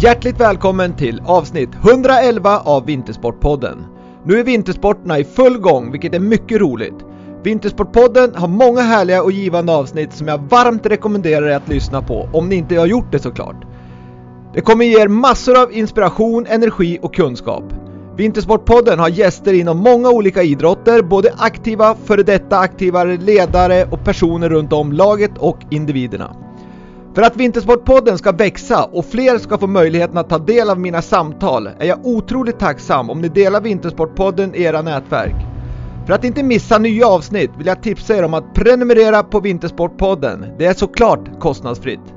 Hjärtligt välkommen till avsnitt 111 av Vintersportpodden. Nu är vintersporterna i full gång, vilket är mycket roligt. Vintersportpodden har många härliga och givande avsnitt som jag varmt rekommenderar er att lyssna på, om ni inte har gjort det såklart. Det kommer ge er massor av inspiration, energi och kunskap. Vintersportpodden har gäster inom många olika idrotter, både aktiva, före detta aktiva ledare och personer runt om laget och individerna. För att Vintersportpodden ska växa och fler ska få möjligheten att ta del av mina samtal är jag otroligt tacksam om ni delar Vintersportpodden i era nätverk. För att inte missa nya avsnitt vill jag tipsa er om att prenumerera på Vintersportpodden. Det är såklart kostnadsfritt.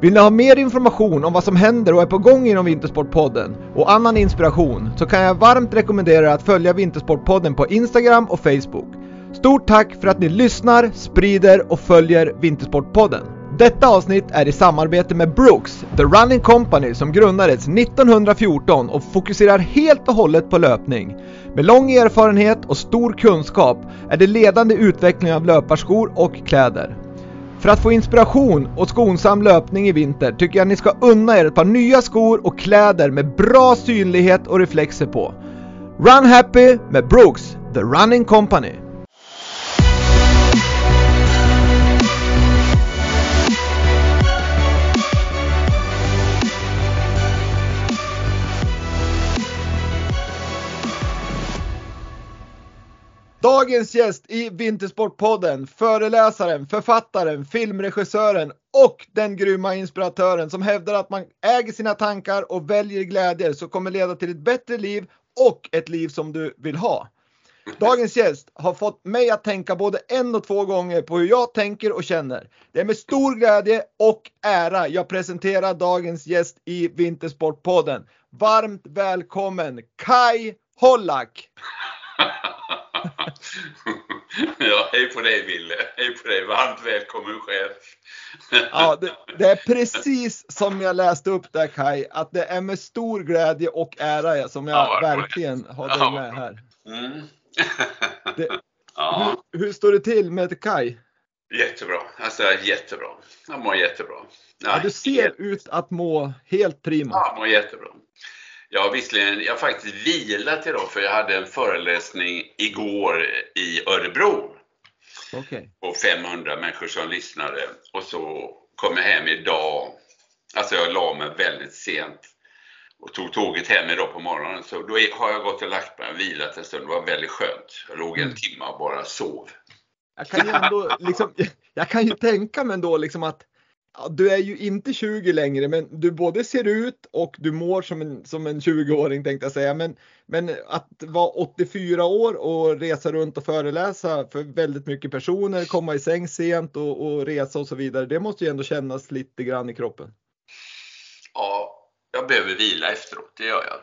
Vill ni ha mer information om vad som händer och är på gång inom Vintersportpodden och annan inspiration så kan jag varmt rekommendera er att följa Vintersportpodden på Instagram och Facebook. Stort tack för att ni lyssnar, sprider och följer Vintersportpodden. Detta avsnitt är i samarbete med Brooks, The Running Company som grundades 1914 och fokuserar helt och hållet på löpning. Med lång erfarenhet och stor kunskap är det ledande utvecklingen av löparskor och kläder. För att få inspiration och skonsam löpning i vinter tycker jag ni ska unna er ett par nya skor och kläder med bra synlighet och reflexer på. Run Happy med Brooks, The Running Company. Dagens gäst i Vintersportpodden, föreläsaren, författaren, filmregissören och den grymma inspiratören som hävdar att man äger sina tankar och väljer glädjer som kommer leda till ett bättre liv och ett liv som du vill ha. Dagens gäst har fått mig att tänka både en och två gånger på hur jag tänker och känner. Det är med stor glädje och ära jag presenterar dagens gäst i Vintersportpodden. Varmt välkommen Kai Hollack! ja, hej på dig Ville. Hej på dig. Varmt välkommen själv. ja, det, det, är precis som jag läste upp där Kai, att det är med stor glädje och ära som jag ja, verkligen har dig ja. med här. Mm. det, ja. hur, hur, står det till med Kai? Jättebra. Alltså jättebra. Jag mår jättebra. Ja, du ser ut att må helt prima. Ja, jag mår jättebra. Ja, visserligen. Jag har faktiskt vilat idag för jag hade en föreläsning igår i Örebro. Okay. Och 500 människor som lyssnade. Och så kom jag hem idag. Alltså jag la mig väldigt sent och tog tåget hem idag på morgonen. Så då har jag gått och lagt mig och vilat en stund. Det var väldigt skönt. Jag låg en mm. timme och bara sov. Jag kan ju ändå liksom, jag kan ju tänka mig ändå liksom att du är ju inte 20 längre, men du både ser ut och du mår som en, som en 20-åring tänkte jag säga. Men, men att vara 84 år och resa runt och föreläsa för väldigt mycket personer, komma i säng sent och, och resa och så vidare. Det måste ju ändå kännas lite grann i kroppen. Ja, jag behöver vila efteråt, det gör jag.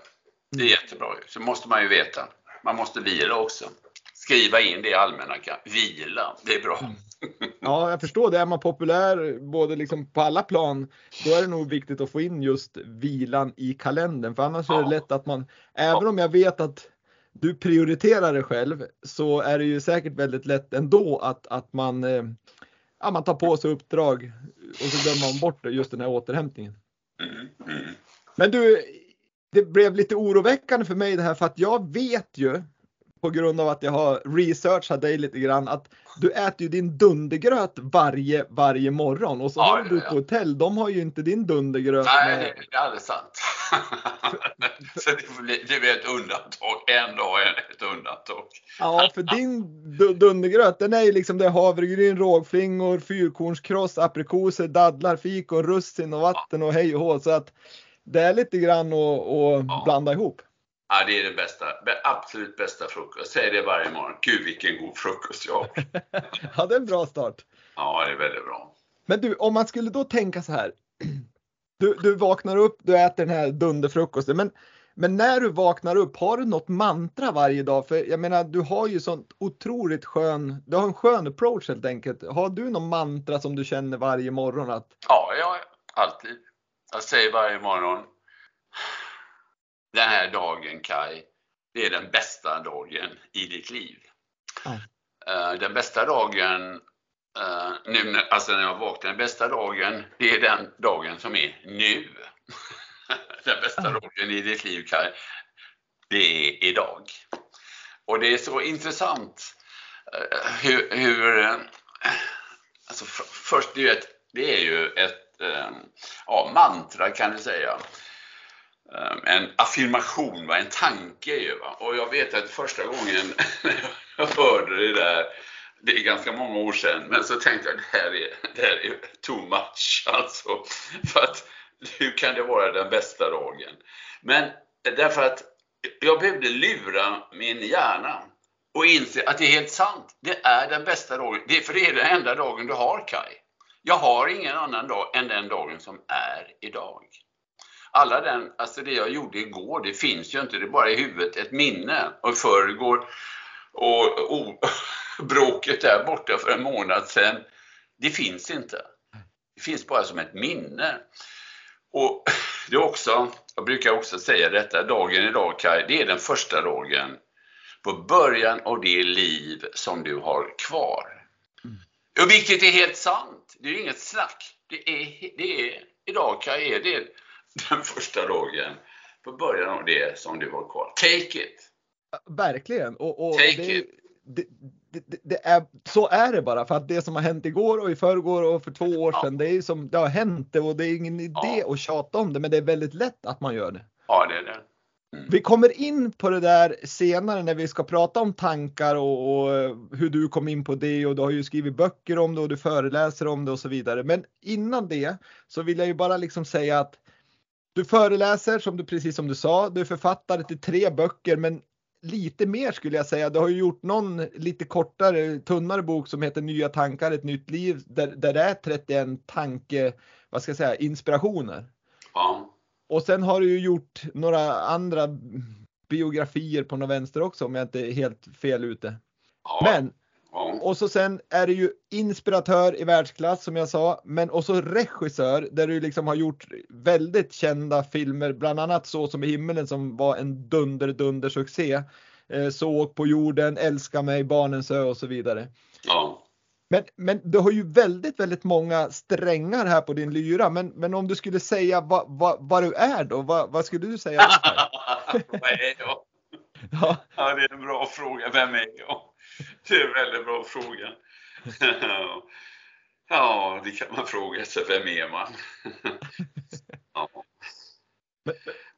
Det är mm. jättebra. Så måste man ju veta. Man måste vila också. Skriva in det i almanackan. Vila, det är bra. Ja, jag förstår det. Är man populär både liksom på alla plan, då är det nog viktigt att få in just vilan i kalendern. För annars ja. är det lätt att man, även om jag vet att du prioriterar det själv, så är det ju säkert väldigt lätt ändå att, att man, eh, ja, man tar på sig uppdrag och så glömmer man bort just den här återhämtningen. Mm, mm. Men du, det blev lite oroväckande för mig det här för att jag vet ju på grund av att jag har researchat dig lite grann att du äter ju din dundergröt varje, varje morgon och så ja, har du ja, på hotell, de har ju inte din dundergröt. Nej, med... det är alldeles sant. så det blir, det blir ett undantag, en dag är ett undantag. ja, för din dundergröt den är ju liksom det havregryn, rågflingor, fyrkornskross, aprikoser, dadlar, fikon, russin och vatten och hej och hå. Så att det är lite grann att blanda ihop. Ja, det är den bästa, absolut bästa frukost. Jag säger det varje morgon. Gud vilken god frukost jag har. ja, det är en bra start. Ja, det är väldigt bra. Men du, om man skulle då tänka så här. Du, du vaknar upp, du äter den här dunderfrukosten. Men, men när du vaknar upp, har du något mantra varje dag? För jag menar, du har ju sånt otroligt skön, du har en skön approach helt enkelt. Har du något mantra som du känner varje morgon? Att... Ja, ja, alltid. Jag säger varje morgon den här dagen Kai, det är den bästa dagen i ditt liv. Mm. Den bästa dagen, eh, nu, alltså när jag vaknar, den bästa dagen, det är den dagen som är nu. bästa dagen i ditt liv Kaj, det är idag. Och det är så intressant eh, hur, hur alltså först det är, ett, det är ju ett ja, mantra kan du säga. Ehm, en affirmation, en tanke ju. Va? Och jag vet att första gången jag hörde det där, det är ganska många år sedan, men så tänkte jag det här är, det här är too much alltså. För att hur kan det vara den bästa dagen? Men därför att jag behövde lura min hjärna och inse att det är helt sant. Det är den bästa dagen. Det är för det är den enda dagen du har Kai. Jag har ingen annan dag än den dagen som är idag. Alla den, alltså det jag gjorde igår, det finns ju inte. Det är bara i huvudet ett minne. Och i förrgår och, och bråket där borta för en månad sedan. Det finns inte. Det finns bara som ett minne. Och det är också, jag brukar också säga detta, dagen idag Kaj, det är den första dagen på början av det liv som du har kvar. Och vilket är helt sant, det är inget snack. Det är, det är, idag Kaj, är det den första dagen på början av det som du har kvar. Take it! Verkligen! Och, och Take det, it! Det, det, det, är, så är det bara för att det som har hänt igår och i förrgår och för två år sedan, ja. det är som det har hänt och det är ingen idé ja. att tjata om det, men det är väldigt lätt att man gör det. Ja, det är det. Mm. Vi kommer in på det där senare när vi ska prata om tankar och, och, hur du kom in på det och du har ju skrivit böcker om det och du föreläser om det och så vidare. Men innan det så vill jag ju bara liksom säga att du föreläser som du precis som du sa, du är författare till tre böcker men lite mer skulle jag säga. Du har ju gjort någon lite kortare, tunnare bok som heter Nya tankar, ett nytt liv där, där det är 31 tanke, vad ska jag säga, inspirationer. Ja. Och sen har du ju gjort några andra biografier på något vänster också om jag inte är helt fel ute. Ja. Men och så sen är du ju inspiratör i världsklass som jag sa, men också regissör där du liksom har gjort väldigt kända filmer, bland annat Så som i himmelen som var en dunder dunder succé. Eh, Såg på jorden, Älska mig, Barnens ö och så vidare. Ja. Men, men du har ju väldigt, väldigt många strängar här på din lyra. Men, men om du skulle säga vad, vad, vad du är då, vad, vad skulle du säga? vad är jag? Ja. ja, det är en bra fråga. Vem är jag? Det är en väldigt bra fråga. Ja, det kan man fråga sig. Vem är man? Ja,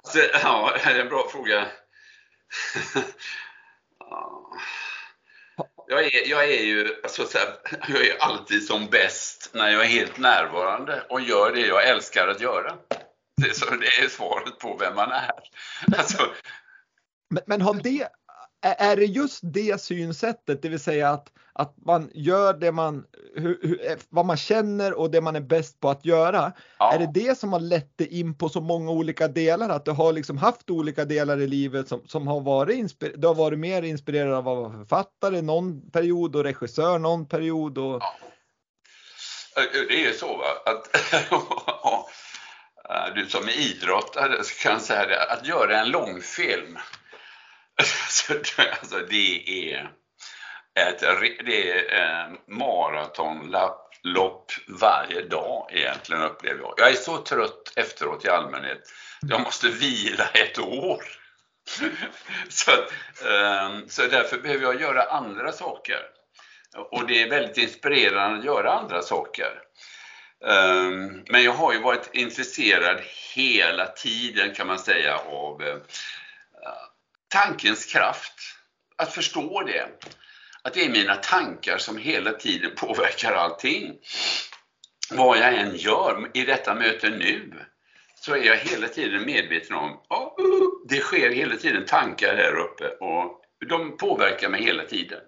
Så, ja det är en bra fråga. Jag är, jag är ju alltså, så att säga, jag är alltid som bäst när jag är helt närvarande och gör det jag älskar att göra. Det är, så, det är svaret på vem man är. Alltså, men, men har det är det just det synsättet, det vill säga att, att man gör det man, hur, hur, eh, vad man känner och det man är bäst på att göra. Ja. Är det det som har lett dig in på så många olika delar? Att du har liksom haft olika delar i livet som, som har varit, du har varit mer inspirerad av att vara författare någon period och regissör någon period? Och... Ja. Det är så va? att du som är idrottare kan säga det, att göra en långfilm alltså det är ett det är eh, maratonlopp varje dag egentligen upplever jag. Jag är så trött efteråt i allmänhet. Jag måste vila ett år. så, eh, så därför behöver jag göra andra saker. Och det är väldigt inspirerande att göra andra saker. Ehm, men jag har ju varit intresserad hela tiden kan man säga av eh, tankens kraft. Att förstå det. Att det är mina tankar som hela tiden påverkar allting. Vad jag än gör i detta möte nu så är jag hela tiden medveten om att det sker hela tiden tankar här uppe och de påverkar mig hela tiden.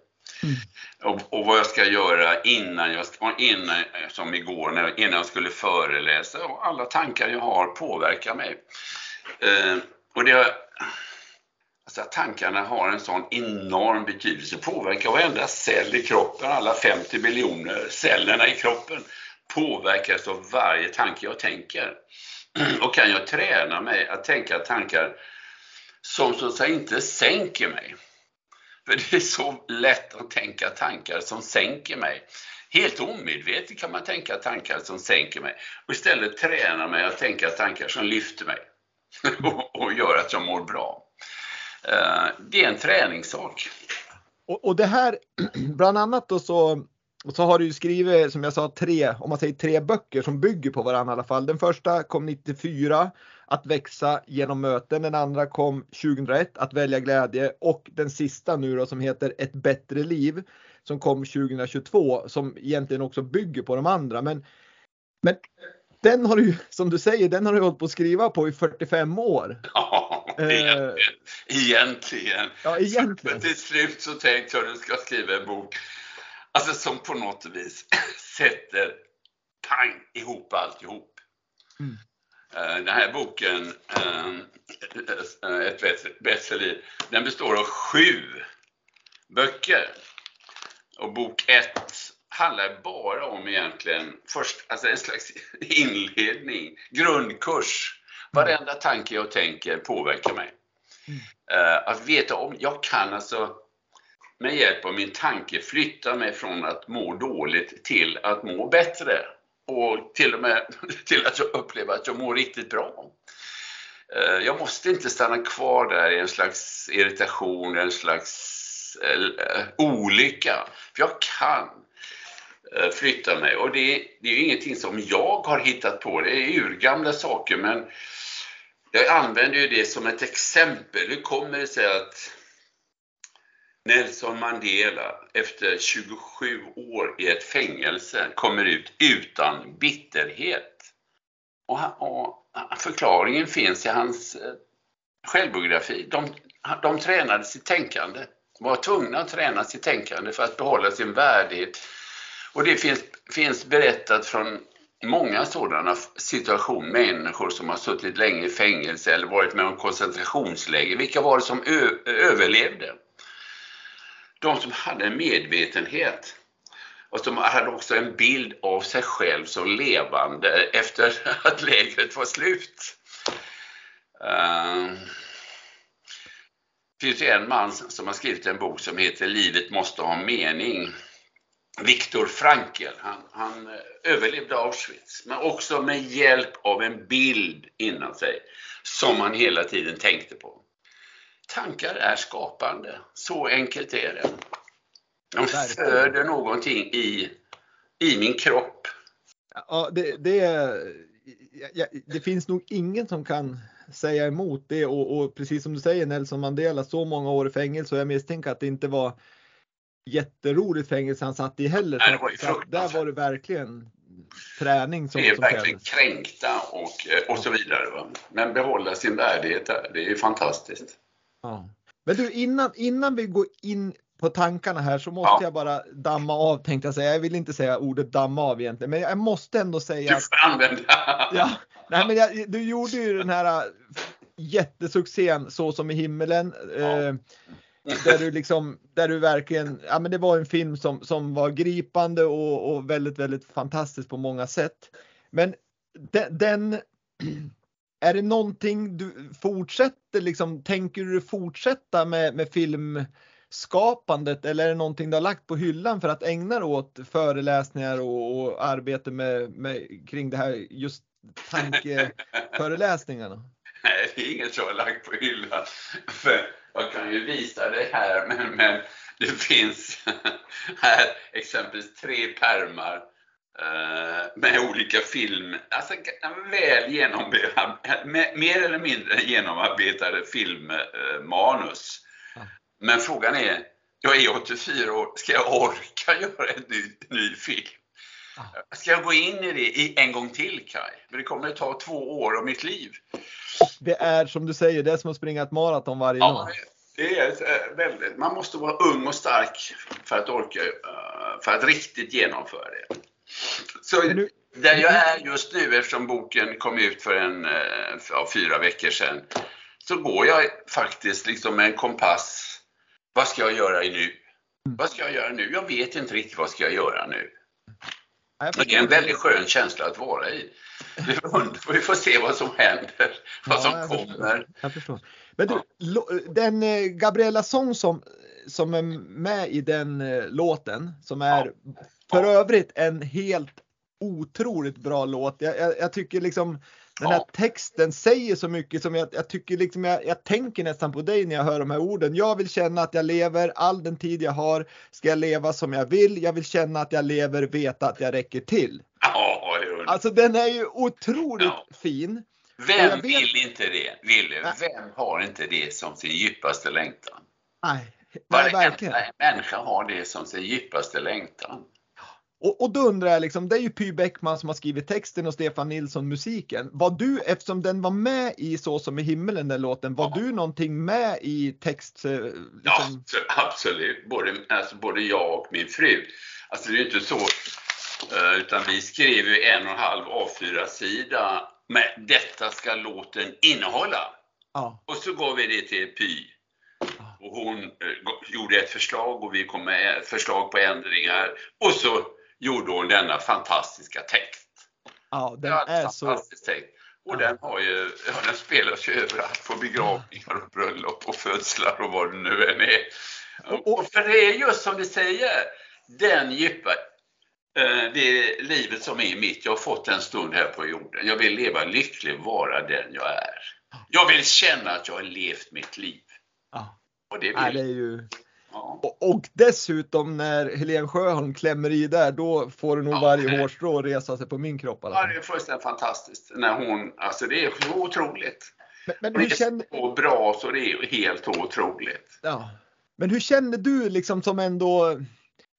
Mm. Och, och, vad jag ska göra innan jag, innan, som igår, när, innan jag skulle föreläsa. Och alla tankar jag har påverkar mig. Eh, och det, Alltså att tankarna har en sån enorm betydelse, påverkar varenda cell i kroppen, alla 50 miljoner cellerna i kroppen påverkas av varje tanke jag tänker. Och kan jag träna mig att tänka tankar som så att säga inte sänker mig. För det är så lätt att tänka tankar som sänker mig. Helt omedvetet kan man tänka tankar som sänker mig och istället träna mig att tänka tankar som lyfter mig. och, och gör att jag mår bra. Eh, det är en träningssak. Och, och det här, bland annat då så, så har du ju skrivit, som jag sa, tre, om man säger tre böcker som bygger på varandra i alla fall. Den första kom 94, Att växa genom möten. Den andra kom 2001, Att välja glädje. Och den sista nu då som heter Ett bättre liv som kom 2022 som egentligen också bygger på de andra. Men, men den har du som du säger, den har du hållit på att skriva på i 45 år. Ja, egentligen. egentligen. Ja, egentligen. Men till slut så tänkte jag att du ska skriva en bok alltså, som på något vis sätter pang ihop alltihop. Mm. Den här boken, Ett bättre liv, den består av sju böcker. Och bok ett handlar bara om egentligen först, alltså en slags inledning, grundkurs. Varenda tanke jag tänker påverkar mig. Mm. Att veta om, jag kan alltså med hjälp av min tanke flytta mig från att må dåligt till att må bättre. Och till och med till att jag upplever att jag mår riktigt bra. Eh, jag måste inte stanna kvar där i en slags irritation, en slags eh, olycka. För jag kan flytta mig. Och det, det är ju ingenting som jag har hittat på, det är urgamla saker men jag använder ju det som ett exempel. Hur kommer det sig att Nelson Mandela efter 27 år i ett fängelse kommer ut utan bitterhet? Och, han, och förklaringen finns i hans eh, självbiografi. De, de tränade sitt tänkande, var tvungna att träna sitt tänkande för att behålla sin värdighet och det finns, finns berättat från många sådana situationer, människor som har suttit länge i fängelse eller varit med om koncentrationsläger. Vilka var det som överlevde? De som hade en medvetenhet och som hade också en bild av sig själv som levande efter att lägret var slut. Uh, det finns en man som har skrivit en bok som heter Livet måste ha mening. Viktor Frankl. Han, han eh, överlevde Auschwitz, men också med hjälp av en bild inom sig som han hela tiden tänkte på. Tankar är skapande, så enkelt är det. De föder någonting i, i min kropp. Ja, det, det, ja, det finns nog ingen som kan säga emot det och, och, precis som du säger Nelson Mandela, så många år i fängelse och jag misstänker att det inte var jätteroligt fängelse han satt i heller. Nej, det var där var det verkligen träning som, är verkligen krävdes. kränkta och, och så vidare. Va? Men behålla sin värdighet där, det är fantastiskt. Ja. Men du, innan, innan vi går in på tankarna här så måste ja. jag bara damma av tänkte jag säga. Jag vill inte säga ordet damma av egentligen, men jag måste ändå säga. Du får använda. ja, nej, men jag, du gjorde ju den här äh, jättesuccén Så som i himmelen. Ja. Eh, där du liksom, där du verkligen, ja men det var en film som, som var gripande och, och väldigt, väldigt fantastisk på många sätt. Men den, den är det någonting du fortsätter liksom, tänker du fortsätta med, med filmskapandet eller är det någonting du har lagt på hyllan för att ägna dig åt föreläsningar och, och arbete med, med, kring det här just tankeföreläsningarna? Nej, det är inget jag har lagt på hyllan. För jag kan ju visa det här, men, men det finns här exempelvis tre permar eh, med olika film, alltså väl genomarbetade, mer eller mindre genomarbetade filmmanus. Men frågan är, jag är 84 år, ska jag orka göra en ny, ny film? Ska jag gå in i det en gång till Kaj? Men det kommer att ta två år av mitt liv. Det är som du säger, det är som att springa ett maraton varje ja, dag. Det är eh, väldigt, man måste vara ung och stark för att orka, eh, för att riktigt genomföra det. Så nu, där jag är just nu, eftersom boken kom ut för en, eh, ja, fyra veckor sedan, så går jag faktiskt liksom med en kompass. Vad ska jag göra nu? Mm. Vad ska jag göra nu? Jag vet inte riktigt vad ska jag göra nu. Det är en väldigt skön känsla att vara i. Vi får se vad som händer, vad ja, som jag kommer. Förstår. Jag förstår. Men du, ja. den eh, Gabriella Sång som, som är med i den eh, låten, som är ja. för övrigt en helt otroligt bra låt. Jag, jag, jag, tycker liksom den här texten säger så mycket som jag, jag tycker liksom jag, jag tänker nästan på dig när jag hör de här orden. Jag vill känna att jag lever, all den tid jag har ska jag leva som jag vill. Jag vill känna att jag lever, veta att jag räcker till. Ja, alltså den är ju otroligt ja. fin. Vem vill inte det? Vill, vem har inte det som sin djupaste längtan? Nej, Varenda människa har det som sin djupaste längtan. Och, och då undrar jag liksom, det är ju Py Bäckman som har skrivit texten och Stefan Nilsson musiken. Var du, eftersom den var med i Så som i himmelen den låten, var ja. du någonting med i text? Eh, liksom... Ja, absolut. Både, alltså, både jag och min fru. Alltså det är ju inte så, utan vi skrev ju en och en halv A4-sida med detta ska låten innehålla. Ja. Och så gav vi det till Py. Och hon eh, gjorde ett förslag och vi kom med förslag på ändringar. Och så gjorde hon denna fantastiska text. Ja, den är så... Text. Och ja. den har ju, ja, den spelas ju överallt på begravningar och bröllop och födslar och vad det nu än är. Och, och för det är just som du säger, den djupa, eh, det livet som är mitt. Jag har fått en stund här på jorden. Jag vill leva lycklig, vara den jag är. Jag vill känna att jag har levt mitt liv. Ja. Och det, vill. Ja, det är ju och, och, dessutom när Helen Sjöholm klämmer i där, då får du nog ja, varje hårstrå resa sig på min kropp. Ja, det är fullständigt fantastiskt. När hon, alltså det är så otroligt. Men, men hur känner... så bra så det är helt otroligt. Ja. Men hur känner du liksom som ändå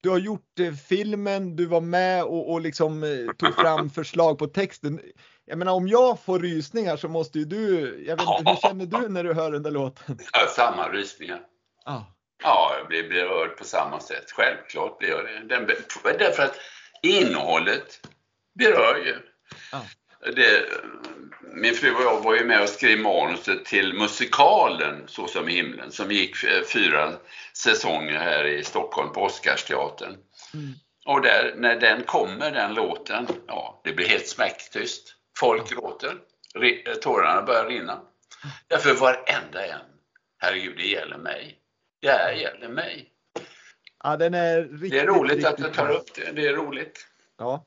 du har gjort eh, filmen, du var med och, och liksom eh, tog fram förslag på texten. Jag menar om jag får rysningar så måste ju du, jag vet inte, hur känner du när du hör den där låten? Ja, samma rysningar. Ja. Ja, jag blir berörd på samma sätt. Självklart blir jag det. Den, därför att innehållet berör ju. Ja. Det, min fru och jag var ju med och skrev manuset till musikalen Så som i himlen som gick fyra säsonger här i Stockholm på Oscarsteatern. Mm. Och där, när den kommer, den låten, ja, det blir helt smäcktyst. Folk gråter, tårarna börjar rinna. Därför varenda en, herregud, det gäller mig. Det gäller mig. Ja, den är riktigt, det är roligt att du tar upp det. Det är roligt. Ja,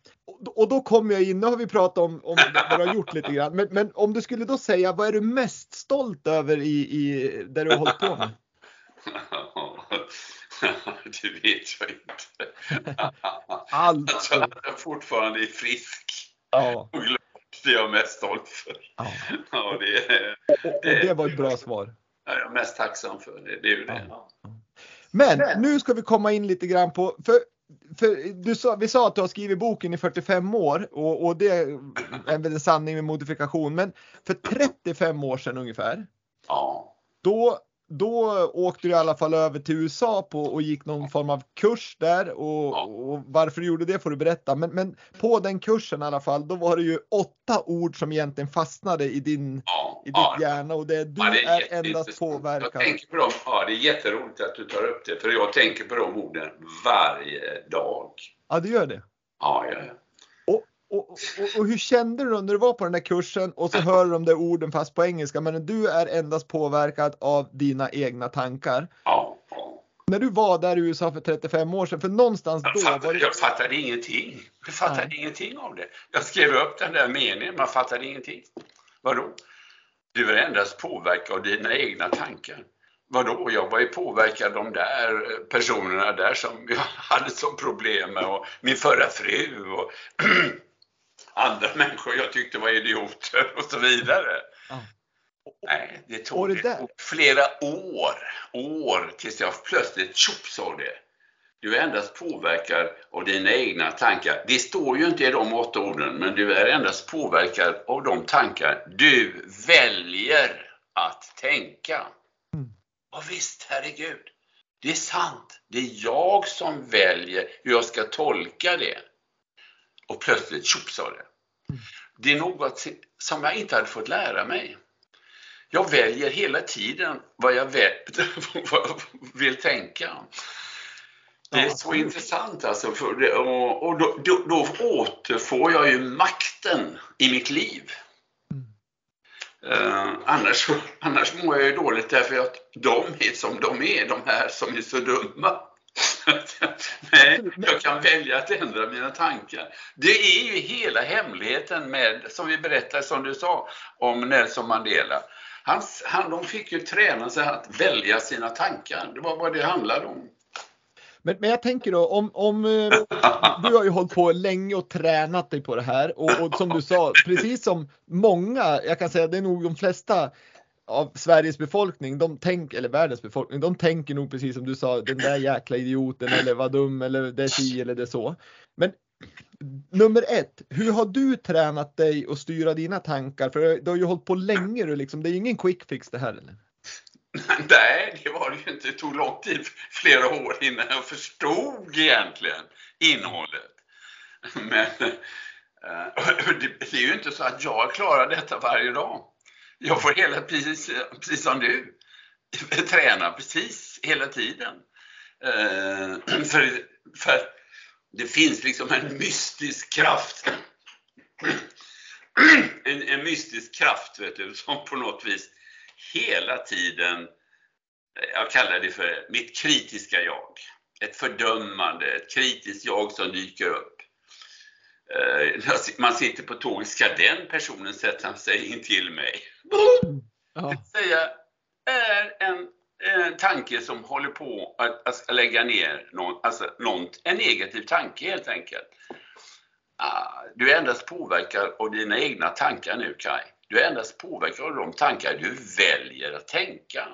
och då kommer jag in, nu har vi pratat om, om vad du har gjort lite grann, men, men, om du skulle då säga, vad är du mest stolt över i, i det du har hållit på med? det vet jag inte. Allt. Alltså, jag fortfarande är frisk ja. och glad, det är jag mest stolt för. Ja. ja det, och, och, det var ett bra svar är jag mest tacksam för. Det, det är ju det. Ja. Men nu ska vi komma in lite grann på, för, för du sa, vi sa att du har skrivit boken i 45 år och, och det är väl en sanning med modifikation, men för 35 år sedan ungefär. Ja. Då då åkte du i alla fall över till USA på och gick någon form av kurs där och, ja. och, varför du gjorde det får du berätta. Men, men på den kursen i alla fall, då var det ju åtta ord som egentligen fastnade i din ja, i ditt ja. hjärna och det du ja, det är, är endast påverkad. Jag tänker på dem, ja det är jätteroligt att du tar upp det för jag tänker på de orden varje dag. Ja, du gör det? Ja, ja. Och, och, och, hur kände du då när du var på den där kursen och så hör du de där orden fast på engelska men du är endast påverkad av dina egna tankar? Ja. När du var där i USA för 35 år sedan, för någonstans jag då fattade, det... Jag fattade ingenting. Jag fattade Nej. ingenting av det. Jag skrev upp den där meningen, man fattade ingenting. Vadå? Du är endast påverkad av dina egna tankar. Vadå? Jag var ju påverkad av de där personerna där som jag hade som problem med och min förra fru och andra människor jag tyckte var idioter och så vidare. Ja. Nej, det tog, det det flera år, år tills jag plötsligt tjopp sa det. Du är endast påverkad av dina egna tankar. Det står ju inte i de åtta orden, men du är endast påverkad av de tankar du väljer att tänka. Mm. Och visst, herregud, det är sant. Det är jag som väljer hur jag ska tolka det. Och plötsligt tjopp sa det. Det är något som jag inte hade fått lära mig. Jag väljer hela tiden vad jag vill tänka. Det är så intressant alltså. Och då, då, då, återfår jag ju makten i mitt liv. Uh, annars, annars mår jag ju dåligt därför att de är som de är, de här som är så dumma. Nej, jag kan välja att ändra mina tankar. Det är ju hela hemligheten med, som vi berättade, som du sa, om Nelson Mandela. Han, han, de fick ju träna sig att välja sina tankar. Det var vad det handlade om. Men, men jag tänker då om, om eh, du har ju hållit på länge och tränat dig på det här och, och som du sa, precis som många, jag kan säga det är nog de flesta av Sveriges befolkning, de tänk, eller världens befolkning, de tänker nog precis som du sa, den där jäkla idioten eller vad dum eller det är si eller det är så. Men nummer ett, hur har du tränat dig att styra dina tankar? För du har ju hållit på länge, du liksom, det är ingen quick fix det här eller? Nej, det var det ju inte. Det tog lång tid, flera år innan jag förstod egentligen innehållet. Men eh, det är ju inte så att jag klarar detta varje dag. Jag får hela, precis, precis som du, träna precis hela tiden. Eh, för, för det finns liksom en mystisk kraft. En, en mystisk kraft, vet du, som på något vis hela tiden, jag kallar det för mitt kritiska jag. Ett fördömande, ett kritiskt jag som dyker upp. Eh, man sitter på tåget, ska den personen sätta sig in till mig? Ja. Det säga, är en, en tanke som håller på att, att lägga ner någon, alltså någon, en negativ tanke helt enkelt. Ah, du är endast påverkad av dina egna tankar nu Kai. Du är endast påverkad av de tankar du väljer att tänka.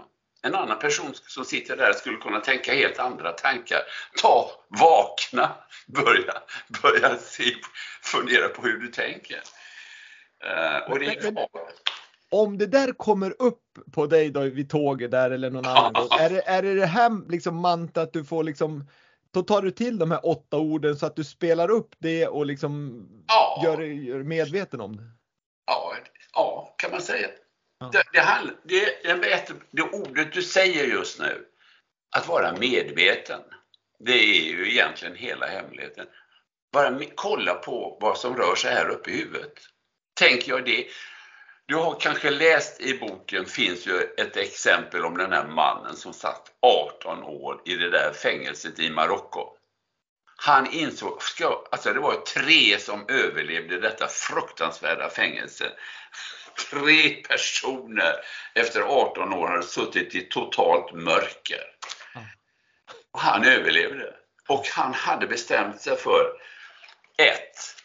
En annan person som sitter där skulle kunna tänka helt andra tankar. Ta, vakna, börja, börja se, fundera på hur du tänker. Uh, och det är om det där kommer upp på dig då vid tåget där eller någon annan gång, är det, är det det här liksom manta att du får liksom då tar du till de här åtta orden så att du spelar upp det och liksom ja. gör dig medveten om det? Ja, Ja, kan man säga. Ja. Det, det, det, det, det ordet du säger just nu, att vara medveten, det är ju egentligen hela hemligheten. Bara kolla på vad som rör sig här uppe i huvudet. Tänker jag det. Du har kanske läst i boken, finns ju ett exempel om den här mannen som satt 18 år i det där fängelset i Marocko. Han insåg, ska, alltså det var tre som överlevde detta fruktansvärda fängelse. Tre personer efter 18 år hade suttit i totalt mörker. Och han överlevde. Och han hade bestämt sig för ett,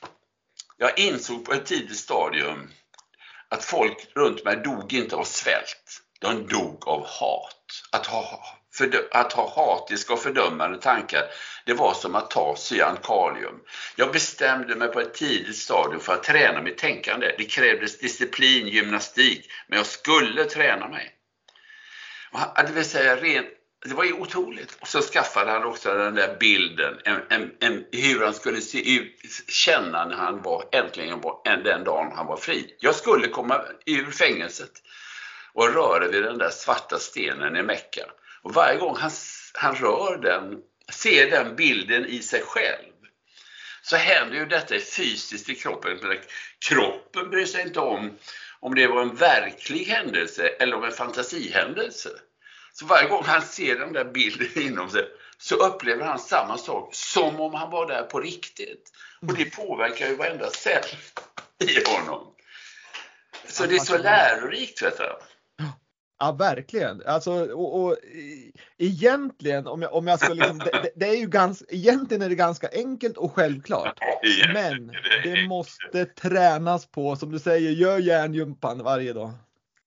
jag insåg på ett tidigt stadium att folk runt mig dog inte av svält. De dog av hat. Att ha, för, att ha hatiska och fördömande tankar, det var som att ta cyankalium. Jag bestämde mig på ett tidigt stadium för att träna mitt tänkande. Det krävdes disciplin, gymnastik, men jag skulle träna mig. Det vill säga, rent, det var ju otroligt. Och så skaffade han också den där bilden, en, en, en, hur han skulle se ut, känna när han var, äntligen var, den dagen han var fri. Jag skulle komma ur fängelset och röra vid den där svarta stenen i Mecka. Och varje gång han, han rör den, ser den bilden i sig själv, så händer ju detta fysiskt i kroppen. Kroppen bryr sig inte om om det var en verklig händelse eller om en fantasihändelse. Så varje gång han ser den där bilden inom sig så upplever han samma sak som om han var där på riktigt. Och det påverkar ju varenda cell i honom. Så det är så lärorikt. Vet du. Ja, verkligen. Alltså, och, och egentligen, om jag, om jag ska liksom, det, det, är ju ganska, egentligen är det ganska enkelt och självklart. Men det måste tränas på, som du säger, gör hjärngympan varje dag.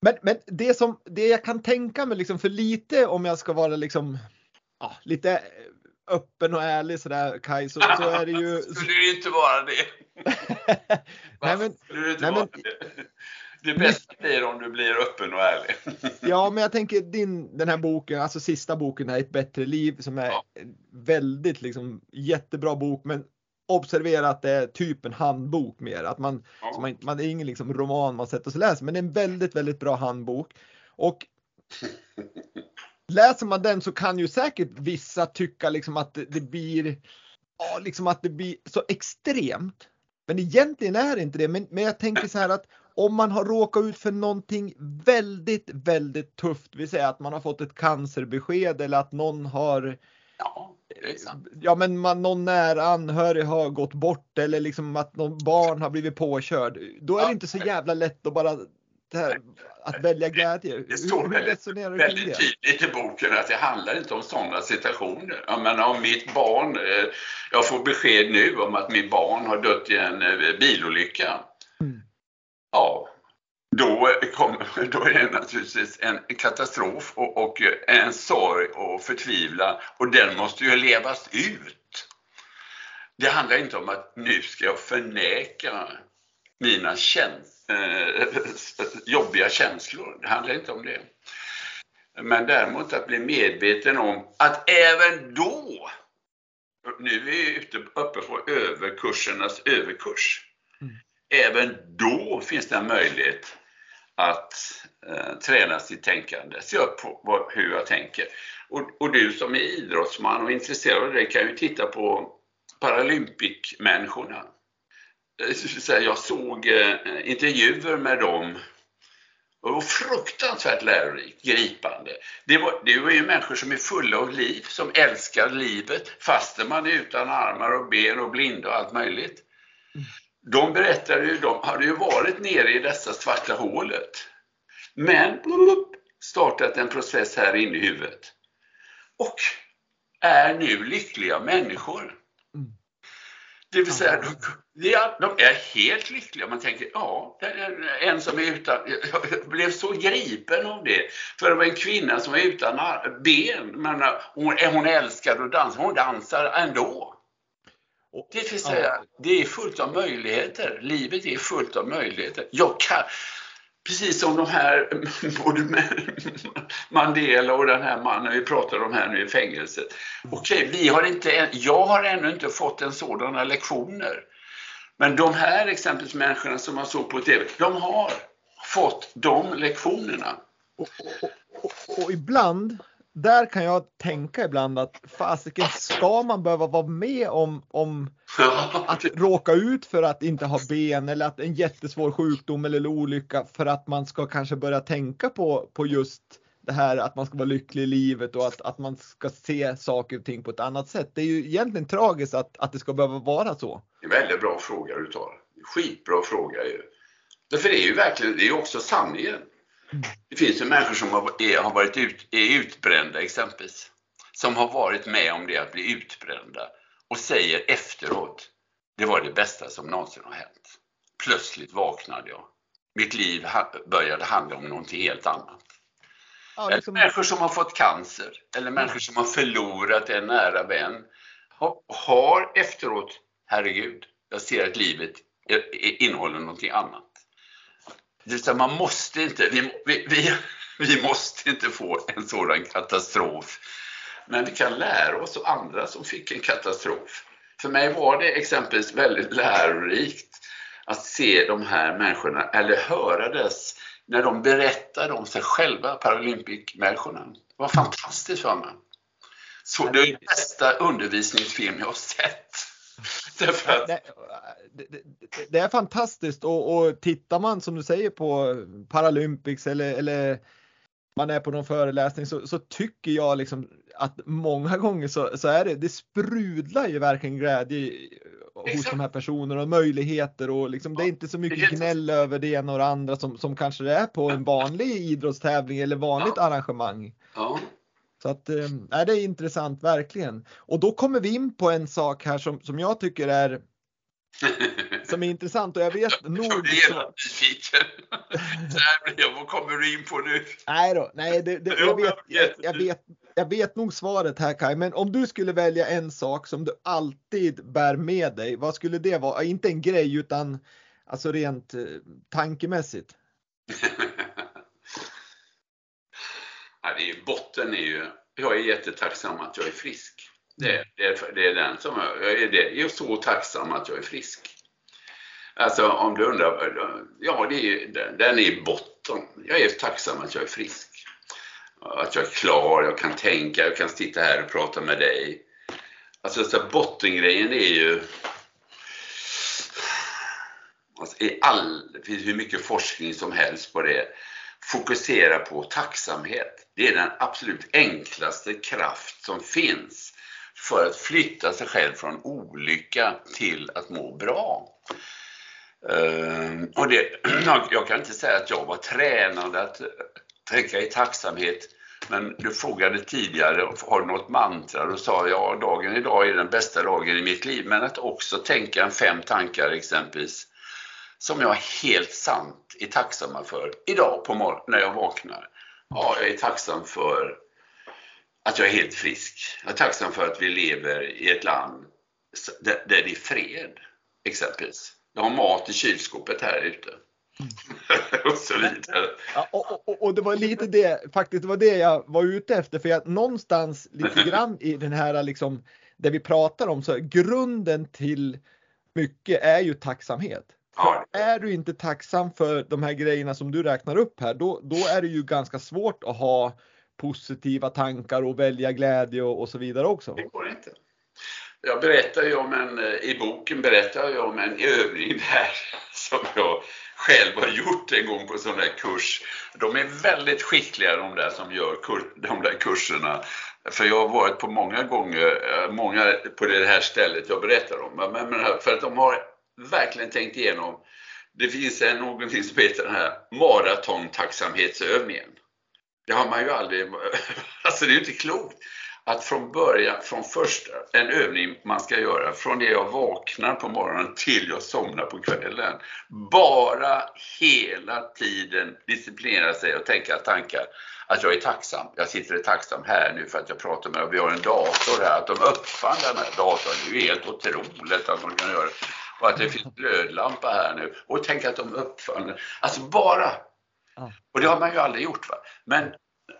Men, men det som, det jag kan tänka mig liksom, för lite om jag ska vara liksom, ja, lite öppen och ärlig sådär Kaj, så, så är det ju... Skulle du inte vara det? nej, men, nej, men, det bästa blir om du blir öppen och ärlig. ja, men jag tänker din, den här boken, alltså sista boken är Ett bättre liv som är ja. väldigt liksom jättebra bok, men observera att det är typ en handbok mer. Att man, ja. man, man, det är ingen liksom roman man sätter sig och läser, men det är en väldigt, väldigt bra handbok. Och läser man den så kan ju säkert vissa tycka liksom att det, det blir, ja, liksom att det blir så extremt. Men egentligen är det inte det. Men, men jag tänker så här att om man har råkat ut för någonting väldigt, väldigt tufft, vi säger att man har fått ett cancerbesked eller att någon har Ja, det sant. Ja, men man, någon nära anhörig har gått bort eller liksom att någon barn har blivit påkörd. Då är Ja. det inte så jävla lätt att bara det här, att välja glädje. Det står hur väldigt, väldigt det? tydligt i boken att det handlar inte om sådana situationer. Jag menar om mitt barn, eh, jag får besked nu om att mitt barn har dött i en eh, bilolycka. Mm. Ja, då, kom, då är det naturligtvis en katastrof och, och en sorg och förtvivlan och den måste ju levas ut. Det handlar inte om att nu ska jag förneka mina käns eh, jobbiga känslor. Det handlar inte om det. Men däremot att bli medveten om att även då, nu är vi ute uppe på överkursernas överkurs, Mm. även då finns det en möjlighet att eh, träna sitt tänkande, se upp på vad, hur jag tänker. Och, och du som är idrottsman och intresserad av det kan ju titta på Paralympic-människorna. Eh, jag såg eh, intervjuer med dem och det var fruktansvärt lärorikt, gripande. Det var, det var ju människor som är fulla av liv, som älskar livet fastän man är utan armar och ben och blinda och allt möjligt. De berättade ju, de hade ju varit nere i dessa svarta hålet. Men blup, startat en process här inne i huvudet. Och är nu lyckliga människor. Mm. Det vill säga, de, de är- helt lyckliga. Man tänker, ja, en som är utan... Jag blev så gripen av det. För det var en kvinna som var utan ben. Men eh, hon, hon älskar att dansa. Hon dansar ändå. Och- Det vill säga, det är fullt av möjligheter. Livet är fullt av möjligheter. Jag kan, precis som de här, både Mandela och den här mannen vi pratar om här nu i fängelset. Okej, vi har inte, än- jag har ännu inte fått en sådana lektioner. Men de här exempelvis människorna som man såg på TV, de har fått de lektionerna. Och, och, och, och ibland, där kan jag tänka ibland att fasiken ska man behöva vara med om, om att råka ut för att inte ha ben eller att en jättesvår sjukdom eller olycka för att man ska kanske börja tänka på, på just det här att man ska vara lycklig i livet och att, att man ska se saker och ting på ett annat sätt. Det är ju egentligen tragiskt att, att det ska behöva vara så. Det är väldigt bra fråga du tar. Skitbra fråga ju. Därför det är ju verkligen, det är ju också sanningen. Det finns ju människor som har, har varit ut, är utbrända exempelvis. Som har varit med om det att bli utbrända och säger efteråt, det var det bästa som någonsin har hänt. Plötsligt vaknade jag. Mitt liv började handla om någonting helt annat. Ja, liksom, människor som har fått cancer eller människor som har förlorat en nära vän har, har efteråt, herregud, jag ser att livet innehåller någonting annat. Det vill säga, man måste inte, vi, vi, vi, vi måste inte få en sådan katastrof. Men vi kan lära oss av andra som fick en katastrof. För mig var det exempelvis väldigt lärorikt att se de här människorna, eller höra dess, när de berättade om sig själva, Paralympic-människorna. Det var fantastiskt för mig. Så det är den bästa undervisningsfilm jag har sett. Därför att, det, det, det, är fantastiskt. Och, och tittar man som du säger på Paralympics eller, eller man är på någon föreläsning så, så tycker jag liksom att många gånger så, så är det, det sprudlar ju verkligen glädje hos de här personerna och möjligheter och liksom det är inte så mycket gnäll över det ena och det andra som, som kanske det är på en vanlig idrottstävling eller vanligt arrangemang. ja, Så att, nej, det är intressant verkligen. Och då kommer vi in på en sak här som, som jag tycker är, som är intressant och jag vet jag nog blir så, redan nyfiken. Blir jag, vad kommer du in på nu? Nej då, nej det, det, jag, vet, jag jag, vet. jag, vet, jag vet nog svaret här Kaj, men om du skulle välja en sak som du alltid bär med dig, vad skulle det vara? Inte en grej utan alltså rent eh, tankemässigt. Det är, botten är ju, jag är jättetacksam att jag är frisk. Det, det, är, det är den som jag, jag är, det, jag är så tacksam att jag är frisk. Alltså om du undrar, ja det är, den, är i botten. Jag är tacksam att jag är frisk. Att jag är klar, jag kan tänka, jag kan sitta här och prata med dig. Alltså så bottengrejen är ju Alltså, i all, det finns hur mycket forskning som helst på det. Fokusera på tacksamhet. Det är den absolut enklaste kraft som finns för att flytta sig själv från olycka till att må bra. Ehm, och det, jag kan inte säga att jag var tränad att tänka i tacksamhet men du frågade tidigare, har du något mantra? Då sa jag, dagen idag är den bästa dagen i mitt liv. Men att också tänka en fem tankar exempelvis, som jag helt sant är tacksamma för idag på morgonen när jag vaknar. Ja, jag är tacksam för att jag är helt frisk. Jag är tacksam för att vi lever i ett land där det är fred, exempelvis. Jag har mat i kylskåpet här ute. och så vidare. Ja, och, och, och, det var lite det, faktiskt det var det jag var ute efter för att någonstans lite grann i den här liksom det vi pratar om så grunden till mycket är ju tacksamhet. Ja. Är du inte tacksam för de här grejerna som du räknar upp här, då, då är det ju ganska svårt att ha positiva tankar och välja glädje och, och så vidare också. Det går inte. Jag berättar ju om en, i boken berättar jag om en övning där som jag själv har gjort en gång på en sån där kurs. De är väldigt skickliga de där som gör kur, de där kurserna. För jag har varit på många gånger, eh, många på det här stället jag berättar om. Men, men för att de har verkligen tänkt igenom. Det finns en, någonting som heter den här maratontacksamhetsövningen. Det har man ju aldrig, alltså det är ju inte klokt att från början, från första, en övning man ska göra från det jag vaknar på morgonen till jag somnar på kvällen. Bara hela tiden disciplinera sig och tänka tankar att jag är tacksam. Jag sitter och är tacksam här nu för att jag pratar med och vi har en dator här. Att de uppfann den här datorn, det är ju helt otroligt att de kan göra det. Och att det finns glödlampa här nu. Och tänk att de uppfann den. Alltså bara. Och det har man ju aldrig gjort. Va? Men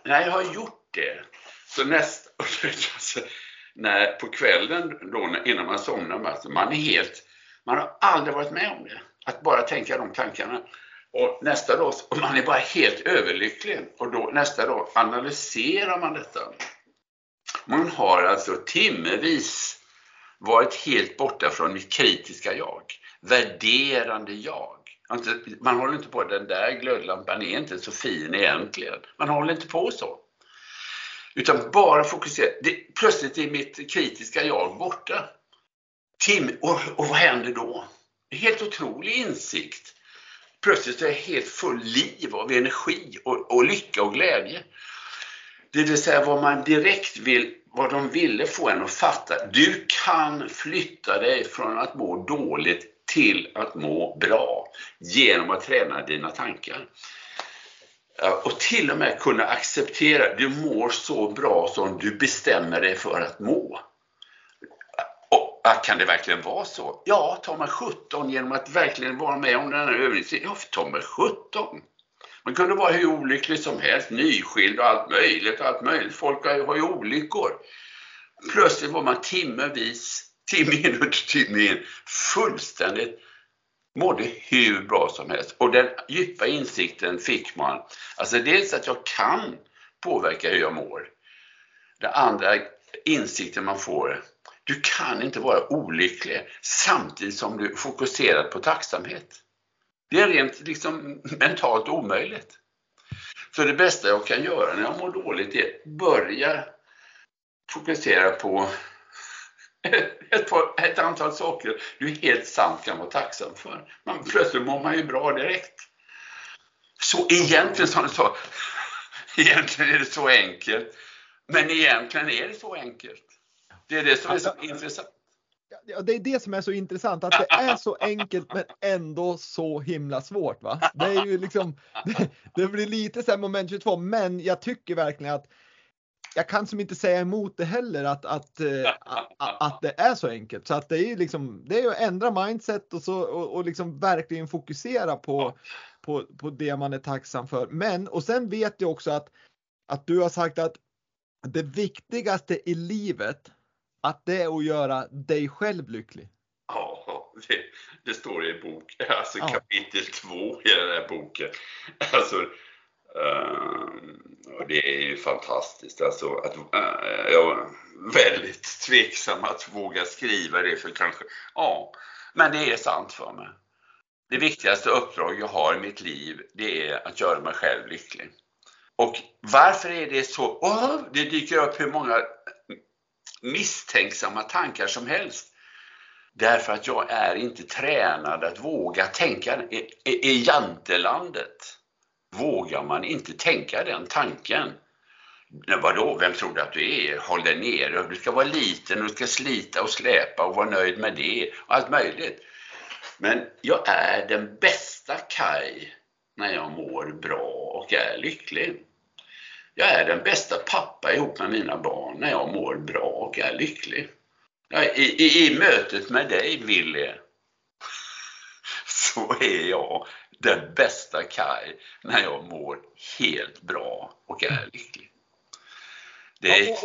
när jag har gjort det så nästa, när, på kvällen då, innan man somnar, alltså man är helt, man har aldrig varit med om det. Att bara tänka de tankarna. Och nästa dag, och man är bara helt överlycklig. Och då, nästa dag analyserar man detta. Man har alltså timmevis varit helt borta från mitt kritiska jag. Värderande jag. Alltså, man håller inte på, den där glödlampan är inte så fin egentligen. Man håller inte på så. Utan bara fokusera. Det, plötsligt är mitt kritiska jag borta. Tim, och, och vad händer då? Helt otrolig insikt. Plötsligt är jag helt full liv av energi och, och lycka och glädje. Det vill säga vad man direkt vill, vad de ville få en att fatta. Du kan flytta dig från att må dåligt till att må bra genom att träna dina tankar och till och med kunna acceptera, du mår så bra som du bestämmer dig för att må. Och, kan det verkligen vara så? Ja, ta mig 17 genom att verkligen vara med om den här övningen. Ja, ta mig 17. Man kunde vara hur olycklig som helst, nyskild och allt möjligt, allt möjligt. Folk har, har ju olyckor. Plötsligt var man timmevis, timme in och timme in, fullständigt mådde hur bra som helst. Och den djupa insikten fick man. Alltså dels att jag kan påverka hur jag mår. Den andra insikten man får, du kan inte vara olycklig samtidigt som du fokuserar på tacksamhet. Det är rent liksom mentalt omöjligt. Så det bästa jag kan göra när jag mår dåligt är börja fokusera på ett, par, ett antal saker du helt sant kan vara tacksam för. Men plötsligt mår man ju bra direkt. Så egentligen, som du sa, egentligen är det så enkelt. Men egentligen är det så enkelt. Det är det som är så intressant. Ja, det är det som är så intressant, att det är så enkelt men ändå så himla svårt. Va? Det är ju liksom, det, det blir lite så här moment 22, men jag tycker verkligen att jag kan som inte säga emot det heller att, att, eh, att, att det är så enkelt. Så att det är liksom, det är att ändra mindset och, så, och, och liksom verkligen fokusera på, på, på det man är tacksam för. Men, och sen vet jag också att, att du har sagt att det viktigaste i livet, att det är att göra dig själv lycklig. Ja, det, det står i bok, alltså ja. kapitel två i den här boken. Alltså, Uh, och det är ju fantastiskt. Alltså, att, uh, jag är väldigt tveksam att våga skriva det för kanske, ja, men det är sant för mig. Det viktigaste uppdrag jag har i mitt liv, det är att göra mig själv lycklig. Och varför är det så? Oh, det dyker upp hur många misstänksamma tankar som helst. Därför att jag är inte tränad att våga tänka. I, i, i jantelandet vågar man inte tänka den tanken. Vadå, vem tror du att du är? Håll dig nere. Du ska vara liten, och du ska slita och släpa och vara nöjd med det. Och allt möjligt. Men jag är den bästa Kaj när jag mår bra och är lycklig. Jag är den bästa pappa ihop med mina barn när jag mår bra och är lycklig. I, i, I mötet med dig, Willy, så är jag den bästa Kaj när jag mår helt bra och är lycklig. Det är,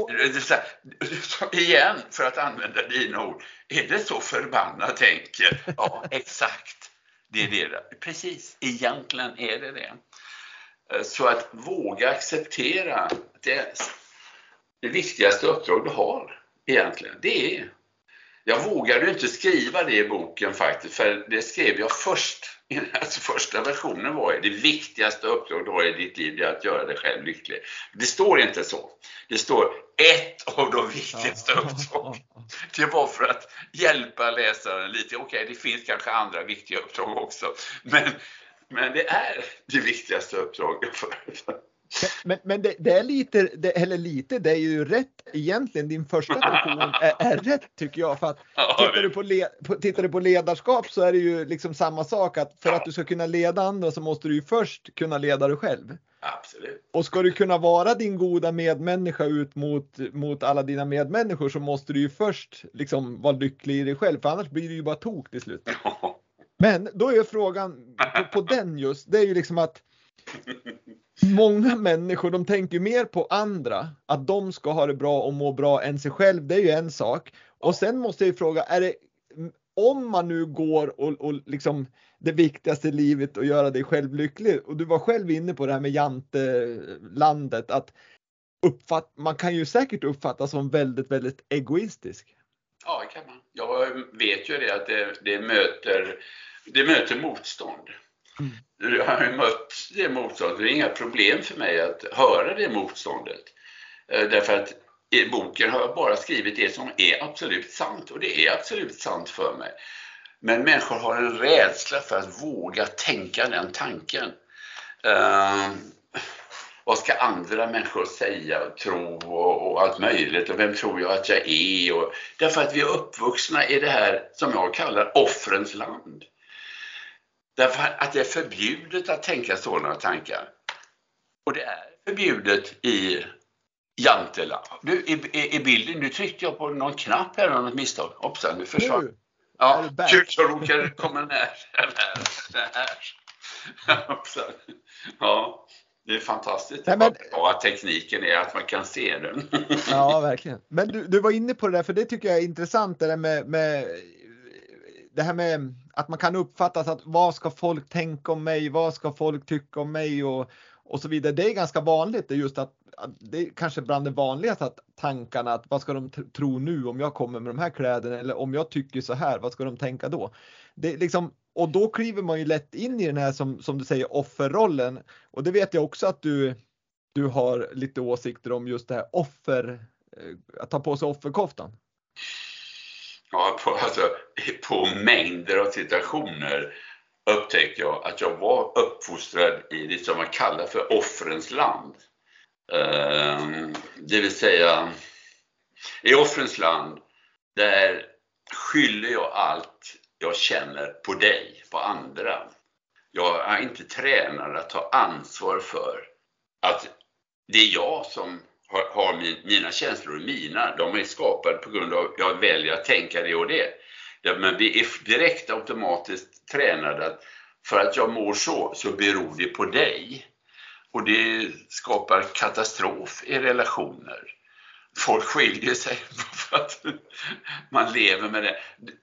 igen, för att använda dina ord, är det så förbannat enkelt? Ja, exakt. Det är det. Precis, egentligen är det det. Så att våga acceptera det, det viktigaste uppdrag du har egentligen, det är jag vågade inte skriva det i boken faktiskt, för det skrev jag först. Alltså första versionen var ju det viktigaste uppdraget du har i ditt liv är att göra dig själv lycklig. Det står inte så. Det står ett av de viktigaste uppdragen. Det var för att hjälpa läsaren lite. Okej, okay, det finns kanske andra viktiga uppdrag också. Men, men det är det viktigaste uppdraget. För, men, men det, det, är lite, det, eller lite, det är ju rätt egentligen. Din första version är, är rätt tycker jag. För att tittar, du på led, tittar du på ledarskap så är det ju liksom samma sak att för att du ska kunna leda andra så måste du ju först kunna leda dig själv. Absolut. Och ska du kunna vara din goda medmänniska ut mot, mot alla dina medmänniskor så måste du ju först liksom vara lycklig i dig själv för annars blir det ju bara tok till slut. Men då är frågan på, på den just, det är ju liksom att många människor de tänker mer på andra, att de ska ha det bra och må bra än sig själv. Det är ju en sak. Och sen måste jag ju fråga, är det om man nu går och, och liksom det viktigaste i livet och göra dig själv lycklig. Och du var själv inne på det här med jantelandet att uppfatt, man kan ju säkert uppfattas som väldigt, väldigt egoistisk. Ja, det kan man. Jag vet ju det att det, det möter, det möter motstånd. Mm. Jag har ju mött det motståndet. Det är inga problem för mig att höra det motståndet. Eh, därför att i boken har jag bara skrivit det som är absolut sant och det är absolut sant för mig. Men människor har en rädsla för att våga tänka den tanken. Vad ska andra människor säga och tro och, och, allt möjligt och vem tror jag att jag är? Och, därför att vi är uppvuxna i det här som jag kallar offrens land. Därför att det är förbjudet att tänka sådana tankar. Och det är förbjudet i Jantela. Du, i, i, i, bilden, nu tryckte jag på någon knapp här av något misstag. Hoppsan, nu försvann. Ja, kul, jag råkade komma. Hoppsan. Ja, det är fantastiskt Nej, men... bra att tekniken är att man kan se den. Ja, verkligen. Men du, du var inne på det där, för det tycker jag är intressant, det där med, med det här med att man kan uppfatta att vad ska folk tänka om mig? Vad ska folk tycka om mig? Och, och så vidare. Det är ganska vanligt. Det är just att, att det är kanske bland det vanligaste att tankarna att vad ska de tro nu om jag kommer med de här kläderna eller om jag tycker så här, vad ska de tänka då? Det liksom, och då kliver man ju lätt in i den här som, som du säger offerrollen och det vet jag också att du, du har lite åsikter om just det här offer, eh, att ta på sig offerkoftan. Ja, på, alltså, på mängder av situationer upptäckte jag att jag var uppfostrad i det som man kallar för offrens land. Ehm, det vill säga, i offrens land, där skyller jag allt jag känner på dig, på andra. Jag är inte tränad att ta ansvar för att det är jag som har, har min, mina känslor mina. De är skapade på grund av att jag väljer att tänka det och det. Men vi är direkt automatiskt tränade att för att jag mår så, så beror det på dig. Och det skapar katastrof i relationer. Folk skiljer sig för att man lever med det.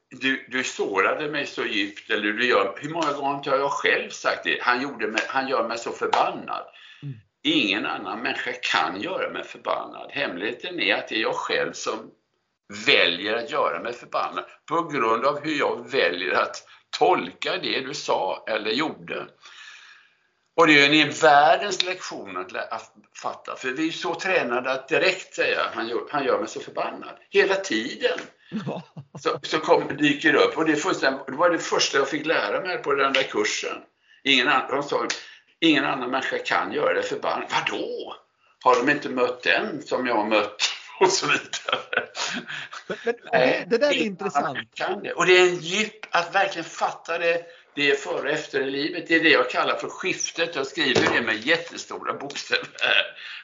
Du, du sårade mig så djupt, eller du gör, hur många gånger har jag själv sagt det? Han, gjorde mig, han gör mig så förbannad. Mm. Ingen annan människa kan göra mig förbannad. Hemligheten är att det är jag själv som väljer att göra mig förbannad på grund av hur jag väljer att tolka det du sa eller gjorde. Och det är en världens lektion att, att, fatta. För vi är så tränade att direkt säga han gör, han gör mig så förbannad. Hela tiden. så, så kom, dyker det upp. Och det, det var det första jag fick lära mig på den där kursen. Ingen, annan, sa, ingen annan människa kan göra det förbannad. Vadå? Har de inte mött den som jag har mött? Och så vidare. Men, men Nej, det där är intressant. Kan det. Och det är en djup, att verkligen fatta det det är före och efter i livet. Det är det jag kallar för skiftet. Jag skriver det med jättestora bokstäver.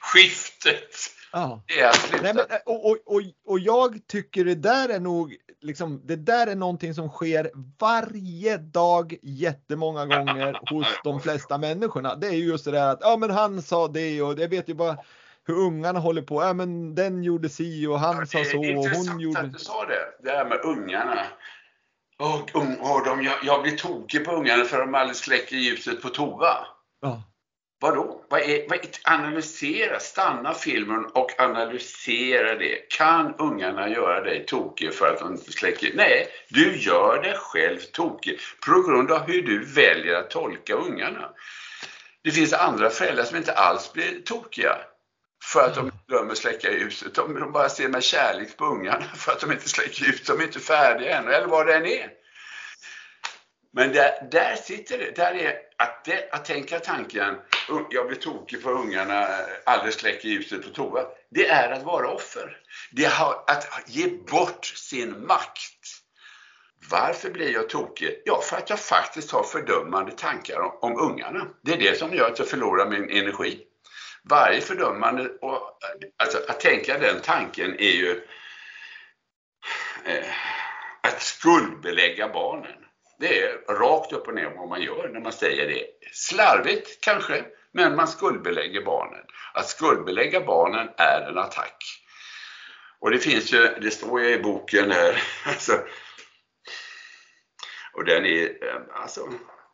Skiftet. Ja. Det är att sluta. Nej, men, och, och, och, jag tycker det där är nog, liksom, det där är någonting som sker varje dag jättemånga gånger hos de flesta människorna. Det är just det där att, ja men han sa det och det vet ju bara hur ungarna håller på. Ja men den gjorde si och han ja, sa så och hon gjorde... Det är att du sa det, det här med ungarna. Och, och de, jag, jag blir tokig på ungarna för de aldrig släcker ljuset på toa. Ja. Vadå? Vad är, vad är, analysera, stanna filmen och analysera det. Kan ungarna göra dig tokig för att de inte släcker? Nej, du gör dig själv tokig på grund av hur du väljer att tolka ungarna. Det finns andra föräldrar som inte alls blir tokiga för att de glömmer släcka ljuset. De, bara ser med kärlek på ungarna för att de inte släcker ljuset. De är inte färdiga ännu, eller vad det än är. Men där, där sitter det. Där är att, det, att tänka tanken, jag blir tokig för ungarna, aldrig släcker ljuset på toa. Det är att vara offer. Det är att ge bort sin makt. Varför blir jag tokig? Ja, för att jag faktiskt har fördömande tankar om, om ungarna. Det är det som gör att jag förlorar min energi varje fördömande, och, alltså att tänka den tanken är ju eh, att skuldbelägga barnen. Det är rakt upp och ner vad man gör när man säger det. Slarvigt kanske, men man skuldbelägger barnen. Att skuldbelägga barnen är en attack. Och det finns ju, det står ju i boken här, alltså, och den är, eh, alltså,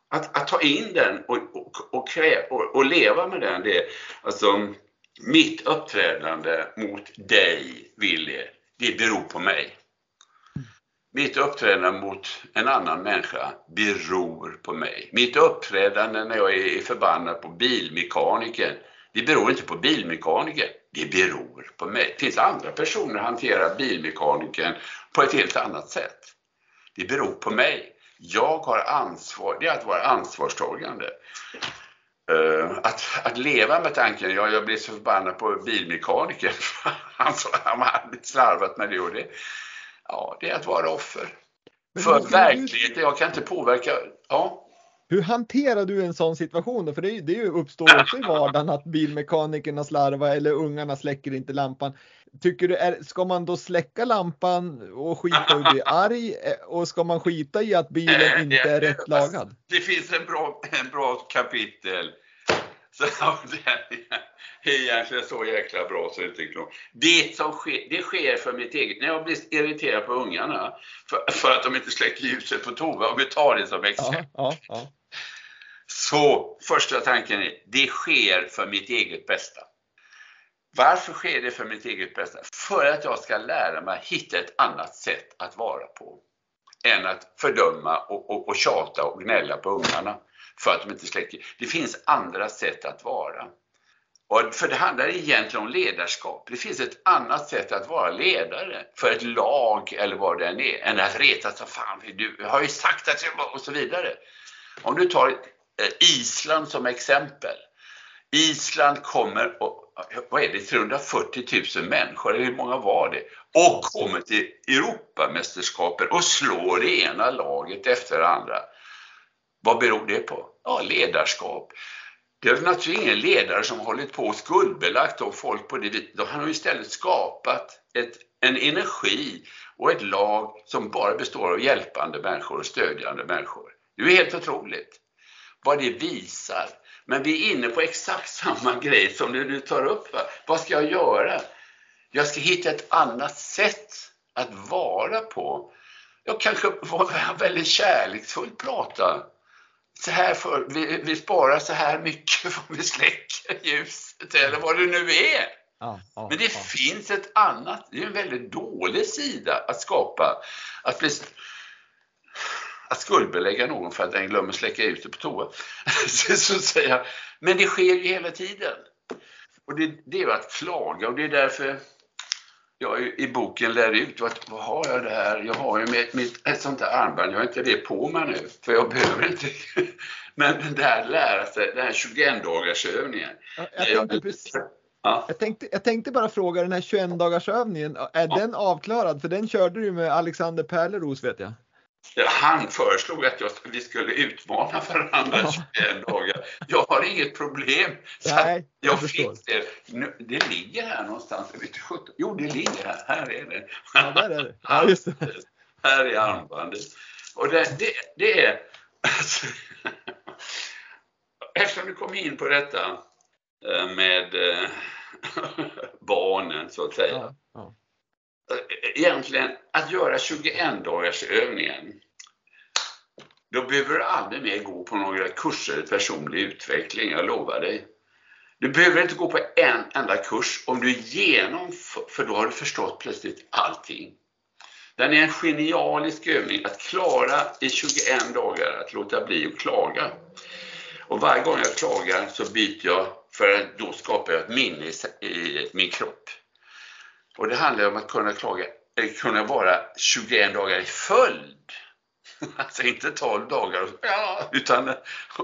att, att ta in den och, och, och, och, och leva med den, det, alltså mitt uppträdande mot dig, Willy, det beror på mig. Mitt uppträdande mot en annan människa beror på mig. Mitt uppträdande när jag är förbannad på bilmekanikern, det beror inte på bilmekanikern, det beror på mig. Det finns andra personer som hanterar bilmekanikern på ett helt annat sätt. Det beror på mig jag har ansvar, det är att vara ansvarstagande. Uh, att, att leva med tanken, ja, jag blir så förbannad på bilmekanikern, han, han hade slarvat med det och det. Ja, det är att vara offer. För verkligheten, jag kan inte påverka, ja. Hur hanterar du en sån situation då? För det, det uppstår också i vardagen att bilmekanikerna slarvar eller ungarna släcker inte lampan. Tycker du, är, ska man då släcka lampan och skita i att bli arg? Eh, och ska man skita i att bilen inte är rätt lagad? Det finns en bra, en bra kapitel. Så det är egentligen så jäkla bra så det inte är Det som sker, det sker för mitt eget, när jag blir irriterad på ungarna för, för att de inte släcker ljuset på toa, om vi tar det som exempel. Ja, ja, ja. Så första tanken är, det sker för mitt eget bästa. Varför sker det för mitt eget bästa? För att jag ska lära mig hitta ett annat sätt att vara på. Än att fördöma och, och, och tjata och gnälla på ungarna för att de inte släcker. Det finns andra sätt att vara. Och för det handlar egentligen om ledarskap. Det finns ett annat sätt att vara ledare för ett lag eller vad det än är, än att retas som fan, du har ju sagt att jag och så vidare. Om du tar eh, Island som exempel. Island kommer, och, vad är det, 340 000 människor, eller hur många var det? Och kommer till Europamästerskapen och slår det ena laget efter det andra. Vad beror det på? Ja, ledarskap. Det är naturligtvis ingen ledare som hållit på och skuldbelagt de folk på det viset. Han har istället skapat ett, en energi och ett lag som bara består av hjälpande människor och stödjande människor. Det är helt otroligt vad det visar. Men vi är inne på exakt samma grej som du, nu tar upp. Va? Vad ska jag göra? Jag ska hitta ett annat sätt att vara på. Jag kanske var väldigt kärleksfullt prata så här för, vi, vi sparar så här mycket om vi släcker ljuset eller vad det nu är. Ja, ja, Men det ja. finns ett annat, det är en väldigt dålig sida att skapa. Att, bli, att skuldbelägga någon för att den glömmer släcka ljuset på toa. så att säga, Men det sker ju hela tiden. Och det, det är att klaga och det är därför jag i boken lär ut att vad har jag där? Jag har ju mitt, mitt, ett sånt där armband, jag har inte det på mig nu för jag behöver inte. Men den där lära sig, den här 21 dagars övningen. Ja, jag, tänkte precis, Ja. jag, tänkte, jag tänkte bara fråga den här 21 dagars övningen, är den avklarad? För den körde du med Alexander Pärleros vet jag. Han föreslog att jag, vi skulle utmana varandra Ja. 21 dagar. Jag har inget problem. Så Nej, jag jag fick det. Det ligger här någonstans. Jo, det ligger här. Här är det. Ja, där är det. Ja, just det. Här är armbandet. Och det, det, det är... Alltså, eftersom du kom in på detta eh, med eh, barnen så att säga. Ja, ja. Eh, egentligen att göra 21 dagars övningen. Då behöver du aldrig mer gå på några kurser i personlig utveckling, jag lovar dig. Du behöver inte gå på en enda kurs om du genomför, för då har du förstått plötsligt allting. Den är en genialisk övning att klara i 21 dagar, att låta bli att klaga. Och varje gång jag klagar så byter jag, för då skapar jag ett minne i min kropp. Och det handlar om att kunna klaga, eller kunna vara 21 dagar i följd. Alltså inte 12 dagar, utan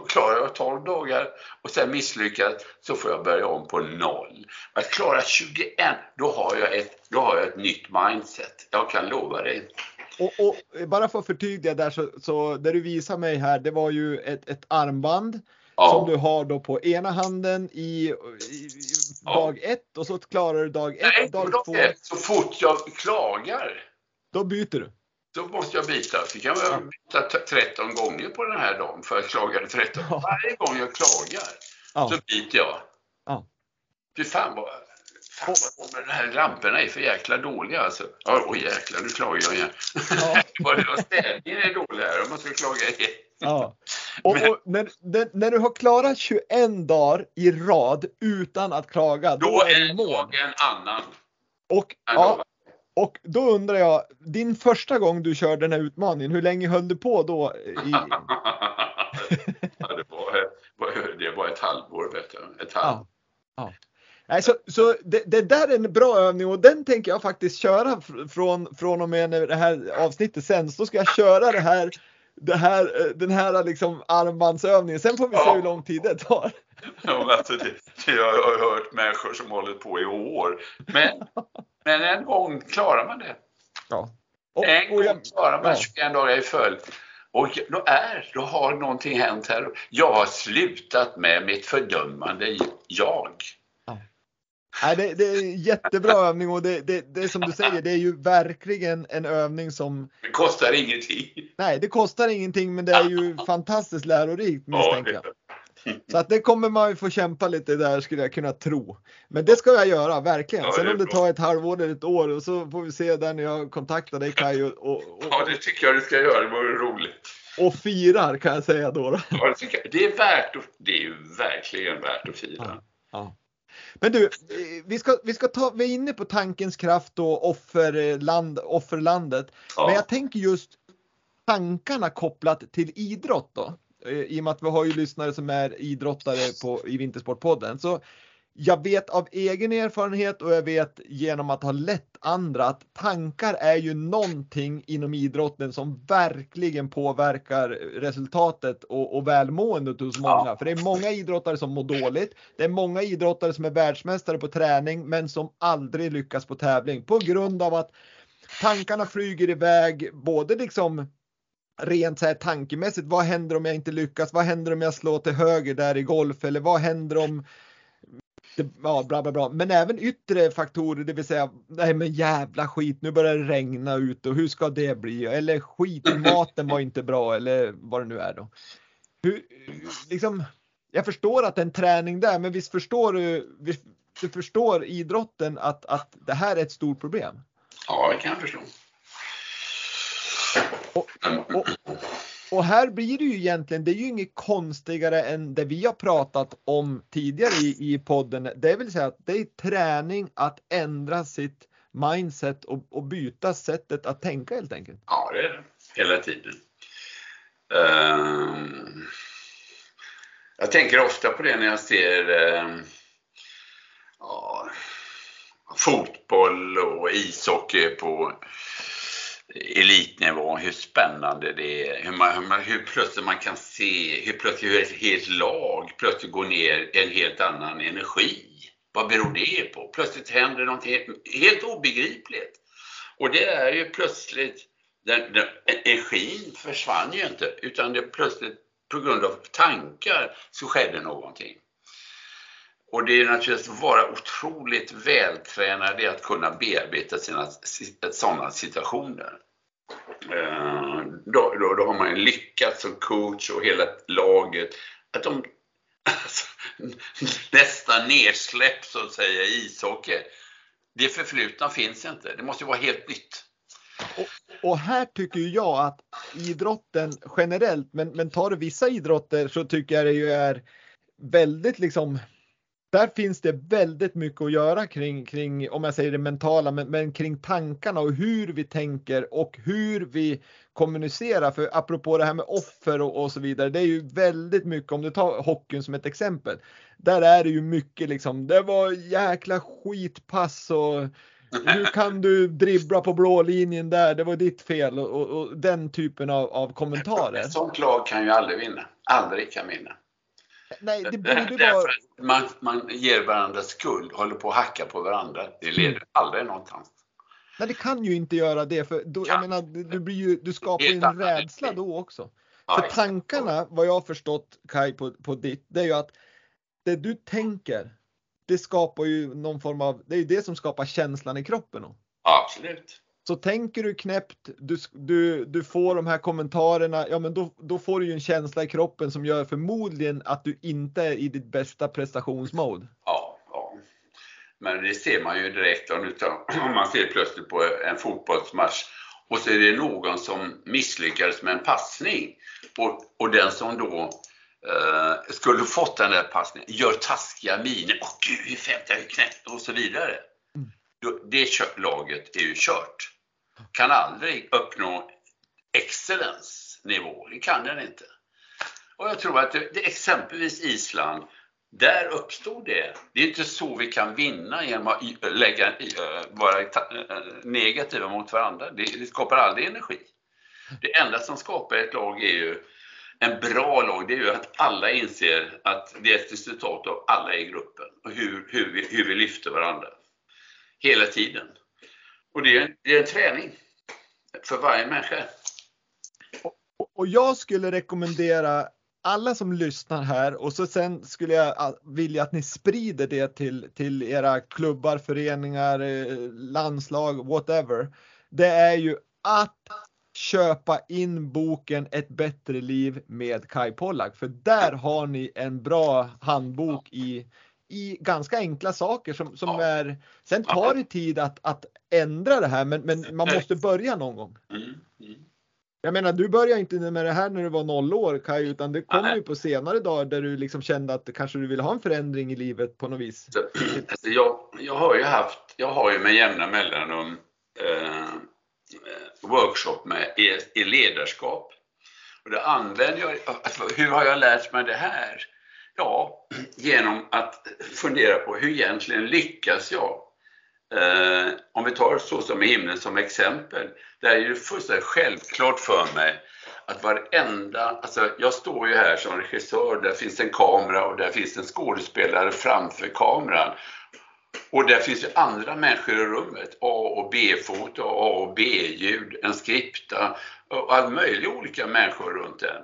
klarar jag 12 dagar och sen misslyckas så får jag börja om på noll. Att klara 21, då har jag ett, då har jag ett nytt mindset. Jag kan lova dig. Och, och bara för att förtydliga där så, så det du visar mig här, det var ju ett, ett armband som du har då på ena handen i, i, i Ja. dag ett och så klarar du dag ett, Nej, dag dag två, ett, så fort jag klagar då byter du. då måste jag byta. Så kan jag byta t- 13 gånger på den här dagen för att klaga 13. Ja. Varje gång jag klagar Ja. så byter jag. Ja. Fy fan vad, fan vad de här lamporna är för jäkla dåliga alltså. Ja, åh jäklar, nu klagar jag igen. Ja. Städningen är dålig här, jag måste klaga igen. Ja. Och, Men- och när, när, när du har klarat 21 dagar i rad utan att klaga, då, Då är du mål. en annan. Och, ja, och då undrar jag, din första gång du körde den här utmaningen, hur länge höll du på då? I, det, var, det var ett halvår, vet. Ett halvår. ja, ja. Nej, så så det, det där är en bra övning och den tänker jag faktiskt köra fr- från, från och med när det här avsnittet sänds. Då ska jag köra det här, det här, eh, den här liksom armbandsövningen. Sen får vi se Ja. hur lång tid det tar. Ja, alltså det, det jag har hört människor som hållit på i år. Men, men en gång klarar man det. Ja. Och, En gång jag, klarar man ja. 21 dagar i följd. Och då är, då har någonting hänt här. Jag har slutat med mitt fördömande jag. Nej, det, det är jättebra övning och det, det, det är som du säger, det är ju verkligen en övning som, Det kostar ingenting. nej det kostar ingenting men det är ju fantastiskt lärorikt misstänker jag. Så att det kommer man ju få kämpa lite där skulle jag kunna tro. Men det ska jag göra, verkligen. Ja, Sen om det tar ett halvår eller ett år och så får vi se där när jag kontaktar dig Kaj och, och, Ja, och, det tycker jag du ska göra. Det vore roligt. och firar kan jag säga då. då. Ja, det, det är värt att, Det är verkligen värt att fira. Ja. Men du, eh, vi ska, vi ska ta, vi är inne på tankens kraft och offerland, offerlandet. Ja. Men jag tänker just tankarna kopplat till idrott då. Eh, I och med att vi har ju lyssnare som är idrottare på, i Vintersportpodden. Så jag vet av egen erfarenhet och jag vet genom att ha lett andra att tankar är ju någonting inom idrotten som verkligen påverkar resultatet och, och välmåendet hos många. Ja. För det är många idrottare som mår dåligt. Det är många idrottare som är världsmästare på träning men som aldrig lyckas på tävling på grund av att tankarna flyger iväg både liksom rent så här tankemässigt. Vad händer om jag inte lyckas? Vad händer om jag slår till höger där i golf? Eller vad händer om det, ja, bla bla bla. Men även yttre faktorer, det vill säga, nej men jävla skit, nu börjar det regna ute och hur ska det bli? Eller skit maten var inte bra eller vad det nu är då. Hur, liksom, jag förstår att det är en träning där, men visst förstår du, visst, du förstår idrotten att, att det här är ett stort problem. Ja, det kan jag förstå. Och, och, och här blir det ju egentligen, det är ju inget konstigare än det vi har pratat om tidigare i, i podden. Det vill säga att det är träning att ändra sitt mindset och, och byta sättet att tänka helt enkelt. Ja, det är det. Hela tiden. Um, Jag tänker ofta på det när jag ser um, ja, fotboll och ishockey på elitnivå, hur spännande det är. Hur, man, hur, man, hur plötsligt man kan se, hur plötsligt hur ett helt lag plötsligt går ner en helt annan energi. Vad beror det på? Plötsligt händer något helt, helt obegripligt. Och det är ju plötsligt, den, den, energin försvann ju inte utan det plötsligt på grund av tankar så skedde någonting. Och det är naturligtvis att vara otroligt vältränad i att kunna bearbeta sina sådana situationer. Eh, då, då, då har man ju lyckats som coach och hela laget. Att de alltså, nästan nedsläpp så att säga i ishockey. Det förflutna finns inte. Det måste vara helt nytt. Och, och, här tycker jag att idrotten generellt, men, men tar du vissa idrotter så tycker jag det ju är väldigt liksom där finns det väldigt mycket att göra kring, kring om jag säger det mentala, men, men kring tankarna och hur vi tänker och hur vi kommunicerar. För apropå det här med offer och, och, så vidare, det är ju väldigt mycket, om du tar hockeyn som ett exempel, där är det ju mycket liksom, det var jäkla skitpass och hur kan du dribbla på blå linjen där, det var ditt fel och, och, och den typen av, av kommentarer. Ett sånt lag kan ju aldrig vinna, aldrig kan vinna. Nej, det borde vara... Man, man ger varandra skuld, håller på att hacka på varandra. Det leder mm. aldrig någonstans. Nej, det kan ju inte göra det. För då, jag menar, du, blir ju, du skapar ju en rädsla då också. Ja, för tankarna, vad jag har förstått Kai på, på ditt, det är ju att det du tänker, det skapar ju någon form av, det är ju det som skapar känslan i kroppen. Absolut. Så tänker du knäppt, du, du, du får de här kommentarerna, ja men då, då får du ju en känsla i kroppen som gör förmodligen att du inte är i ditt bästa prestationsmode. Ja, ja. Men det ser man ju direkt om, om man ser plötsligt på en fotbollsmatch och så är det någon som misslyckades med en passning och, och den som då eh, skulle fått den där passningen gör taskiga miner. Åh gud, hur fett jag knäppt och så vidare. Det laget är ju kört kan aldrig uppnå excellensnivå. Det kan den inte. Och jag tror att det, det, exempelvis Island, där uppstod det. Det är inte så vi kan vinna genom att lägga, eh, vara eh, negativa mot varandra. Det, det skapar aldrig energi. Det enda som skapar ett lag är ju en bra lag, det är ju att alla inser att det är ett resultat av alla i gruppen och hur, hur, vi, hur vi lyfter varandra. Hela tiden. Och det är, det är en träning för varje människa. Och, och jag skulle rekommendera alla som lyssnar här och så sen skulle jag ah, vilja att ni sprider det till, till era klubbar, föreningar, eh, landslag, whatever. Det är ju att köpa in boken Ett bättre liv med Kai Pollak. För där har ni en bra handbok i, i ganska enkla saker som, som ja. är, sen tar det tid att, att ändra det här men, men man måste börja någon gång. Mm. Mm. Jag menar du började inte med det här när du var noll år Kaj utan det kom ju på senare dagar där du liksom kände att kanske du ville ha en förändring i livet på något vis. Alltså jag, jag har ju haft, jag har ju med jämna mellanrum eh, workshop med, i, i ledarskap. Och det använder jag, alltså, hur har jag lärt mig det här? Ja, genom att fundera på hur egentligen lyckas jag? Eh, om vi tar Så som i himlen som exempel, där är det fullständigt självklart för mig att varenda, alltså jag står ju här som regissör, där finns en kamera och där finns en skådespelare framför kameran. Och där finns ju andra människor i rummet, A och B-foto, A och B-ljud, en skripta och alla möjliga olika människor runt den.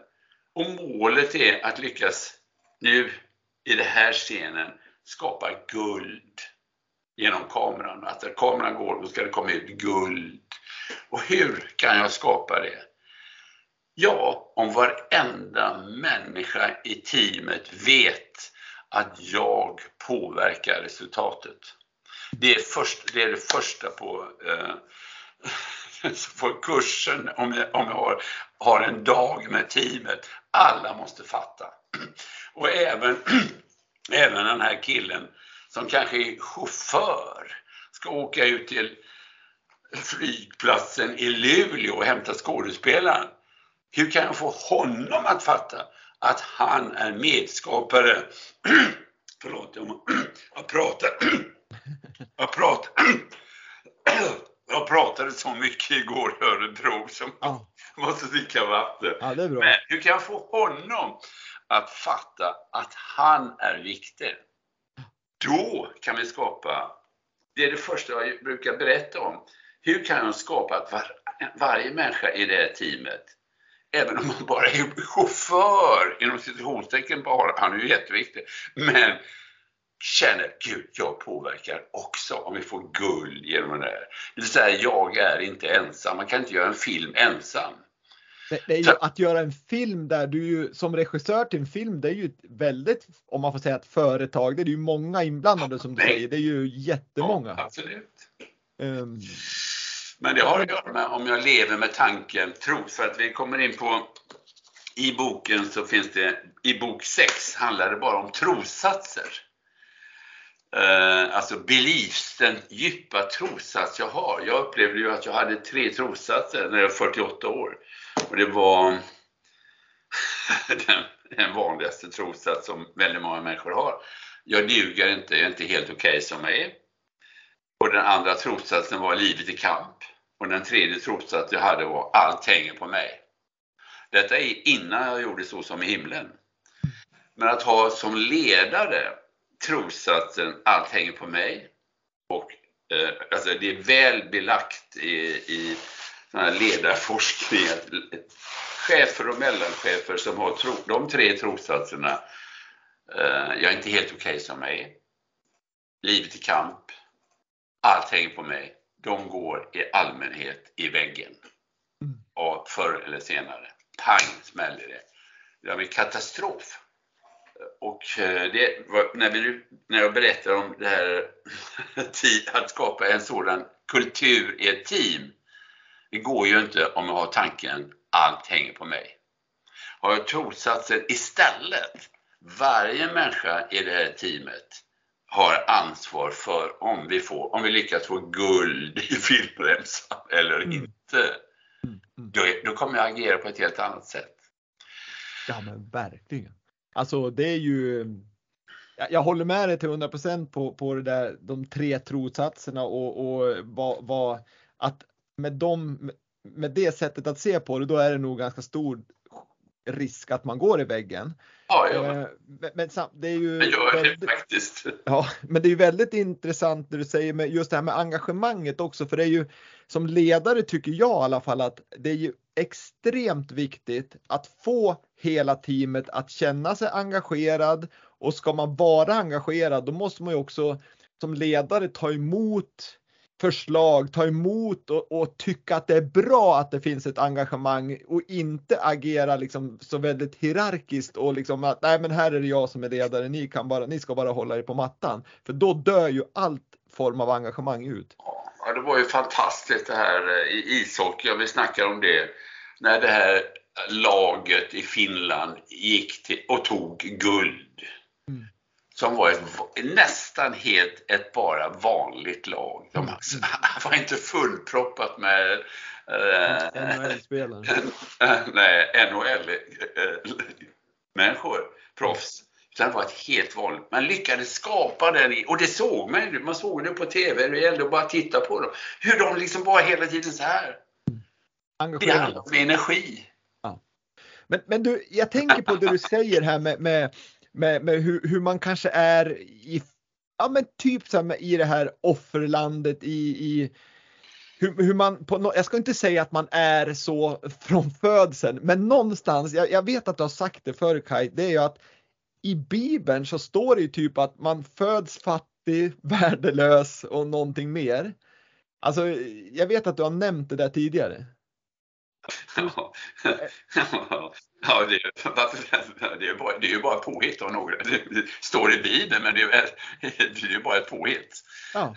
Och målet är att lyckas nu i den här scenen skapar guld genom kameran. Att när kameran går, då ska det komma ut guld. Och hur kan jag skapa det? Ja, om varenda människa i teamet vet att jag påverkar resultatet. Det är, först, det, är det första på, eh, på kursen om jag, om jag har, har en dag med teamet. Alla måste fatta. Och även, även den här killen som kanske är chaufför ska åka ut till flygplatsen i Luleå och hämta skådespelaren. Hur kan jag få honom att fatta att han är medskapare. Förlåt, jag, jag pratar. Jag pratar. Jag pratade så mycket igår i Örebro så Ja. måste dricka vatten. Ja, det är bra. Men hur kan jag få honom att fatta att han är viktig? Då kan vi skapa, det är det första jag brukar berätta om. Hur kan jag skapa att var, varje människa i det här teamet, även om man bara är chaufför, inom citationstecken bara, han är ju jätteviktig, men känner, gud, jag påverkar också om vi får guld genom det här. Det vill säga, jag är inte ensam. Man kan inte göra en film ensam. Det, det är ju att göra en film där du ju som regissör till en film, det är ju ett väldigt, om man får säga ett företag, det är ju många inblandade som du Nej. säger, det är ju jättemånga. Ja, absolut. Ehm, Men det har att göra med om jag lever med tanken tro. För att vi kommer in på, i boken så finns det, i bok 6 handlar det bara om trossatser. Eh, alltså beliefs, den djupa trossats jag har. Jag upplevde ju att jag hade tre trossatser när jag var 48 år. Och det var den, den vanligaste trossats som väldigt många människor har. Jag duger inte, jag är inte helt okej som jag är. Och den andra trossatsen var livet i kamp. Och den tredje trossatsen jag hade var allt hänger på mig. Detta är innan jag gjorde så som i himlen. Men att ha som ledare trossatsen allt hänger på mig. Och eh, alltså det är väl belagt i, i sån här ledarforskning chefer och mellanchefer som har tro, de tre trossatserna. Eh, jag är inte helt okej som jag är. Livet i kamp. Allt hänger på mig. De går i allmänhet i väggen. Mm. Och förr eller senare. Pang smäller det. Det en katastrof. Och eh, det, var- när, vi, när jag berättar om det här att skapa en sådan kultur i ett team. Det går ju inte om jag har tanken allt hänger på mig. Har jag trossatsen istället. Varje människa i det här teamet har ansvar för om vi, får, om vi lyckas få guld i filmremsan eller Mm. inte. mm, mm. Då, då kommer jag agera på ett helt annat sätt. Ja men verkligen. Alltså det är ju jag, håller med dig till 100% på, på det där, de tre trossatserna och, och vad, vad, att med dem, med det sättet att se på det, då är det nog ganska stor risk att man går i väggen. Ja, ja. Eh, Men, men det är ju Jag gör det väldigt, faktiskt. ja, men det är ju väldigt intressant det du säger med just det här med engagemanget också, för det är ju som ledare tycker jag i alla fall att det är ju extremt viktigt att få hela teamet att känna sig engagerad och ska man vara engagerad då måste man ju också som ledare ta emot förslag, ta emot och, och tycka att det är bra att det finns ett engagemang och inte agera liksom så väldigt hierarkiskt och liksom att nej men här är det jag som är ledare, ni kan bara, ni ska bara hålla er på mattan. För då dör ju allt form av engagemang ut. Ja, det var ju fantastiskt det här eh, i ishockey, vi snackar om det, när det här laget i Finland gick till, och tog guld. Som var ett, nästan helt ett bara vanligt lag. De Mm. var inte fullproppat med eh, NHL-spelare. nej, NHL-människor, proffs. Utan det var ett helt vanligt. Man lyckades skapa den, och det såg man ju. Man såg det på TV. Det gällde att bara titta på dem. Hur de liksom bara hela tiden så här. Det handlar om energi. Men, men du, jag tänker på det du säger här med, med, med, med hur, hur man kanske är i, ja men typ så här i det här offerlandet i, i hur, hur man, på, jag ska inte säga att man är så från födseln, men någonstans, jag, jag vet att du har sagt det förr Kaj, det är ju att i Bibeln så står det ju typ att man föds fattig, värdelös och någonting mer. Alltså, jag vet att du har nämnt det där tidigare. Ja, ja det, är, det, är bara, det är ju bara påhitt av några. Det, står i Bibeln, men det är, det är ju bara ett påhitt. Ja.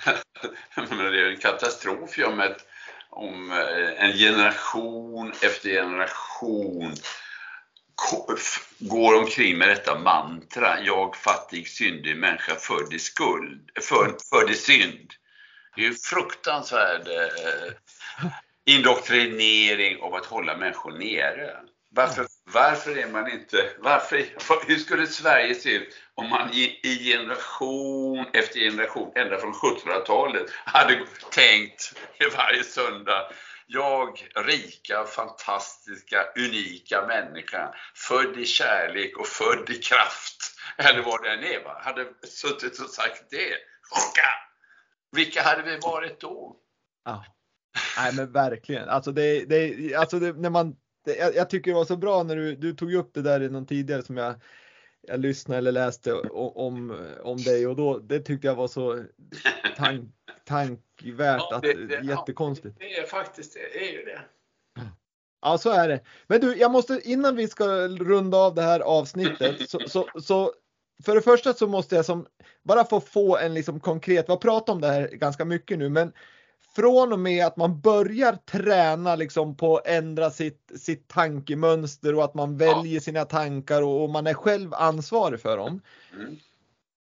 Men det är en katastrof om, ett, om eh, en generation efter generation går omkring med detta mantra. Jag fattig, syndig människa född i skuld, född, född i synd. Det är ju fruktansvärd eh, indoktrinering av att hålla människor nere. Varför, varför är man inte, varför, hur skulle Sverige se ut om man i, i generation efter generation, ända från 1700-talet, hade tänkt varje söndag jag, rika, fantastiska, unika människa, född i kärlek och född i kraft, eller vad det än är, va? hade suttit och sagt det. Vilka hade vi varit då? Ja. Nej men verkligen, alltså det, det, alltså det, när man, det, jag, jag, tycker det var så bra när du, du tog upp det där i någon tidigare som jag, jag lyssnade eller läste om, om dig och då, det tyckte jag var så tank, tankvärt ja, det, det, jättekonstigt. Ja, det är faktiskt det, är ju det. Ja, så är det. Men du, jag måste innan vi ska runda av det här avsnittet så, så, så för det första så måste jag som bara få få en liksom konkret, vi har pratat om det här ganska mycket nu, men från och med att man börjar träna liksom på att ändra sitt, sitt tankemönster och att man väljer ja. sina tankar och, och, man är själv ansvarig för dem. Mm.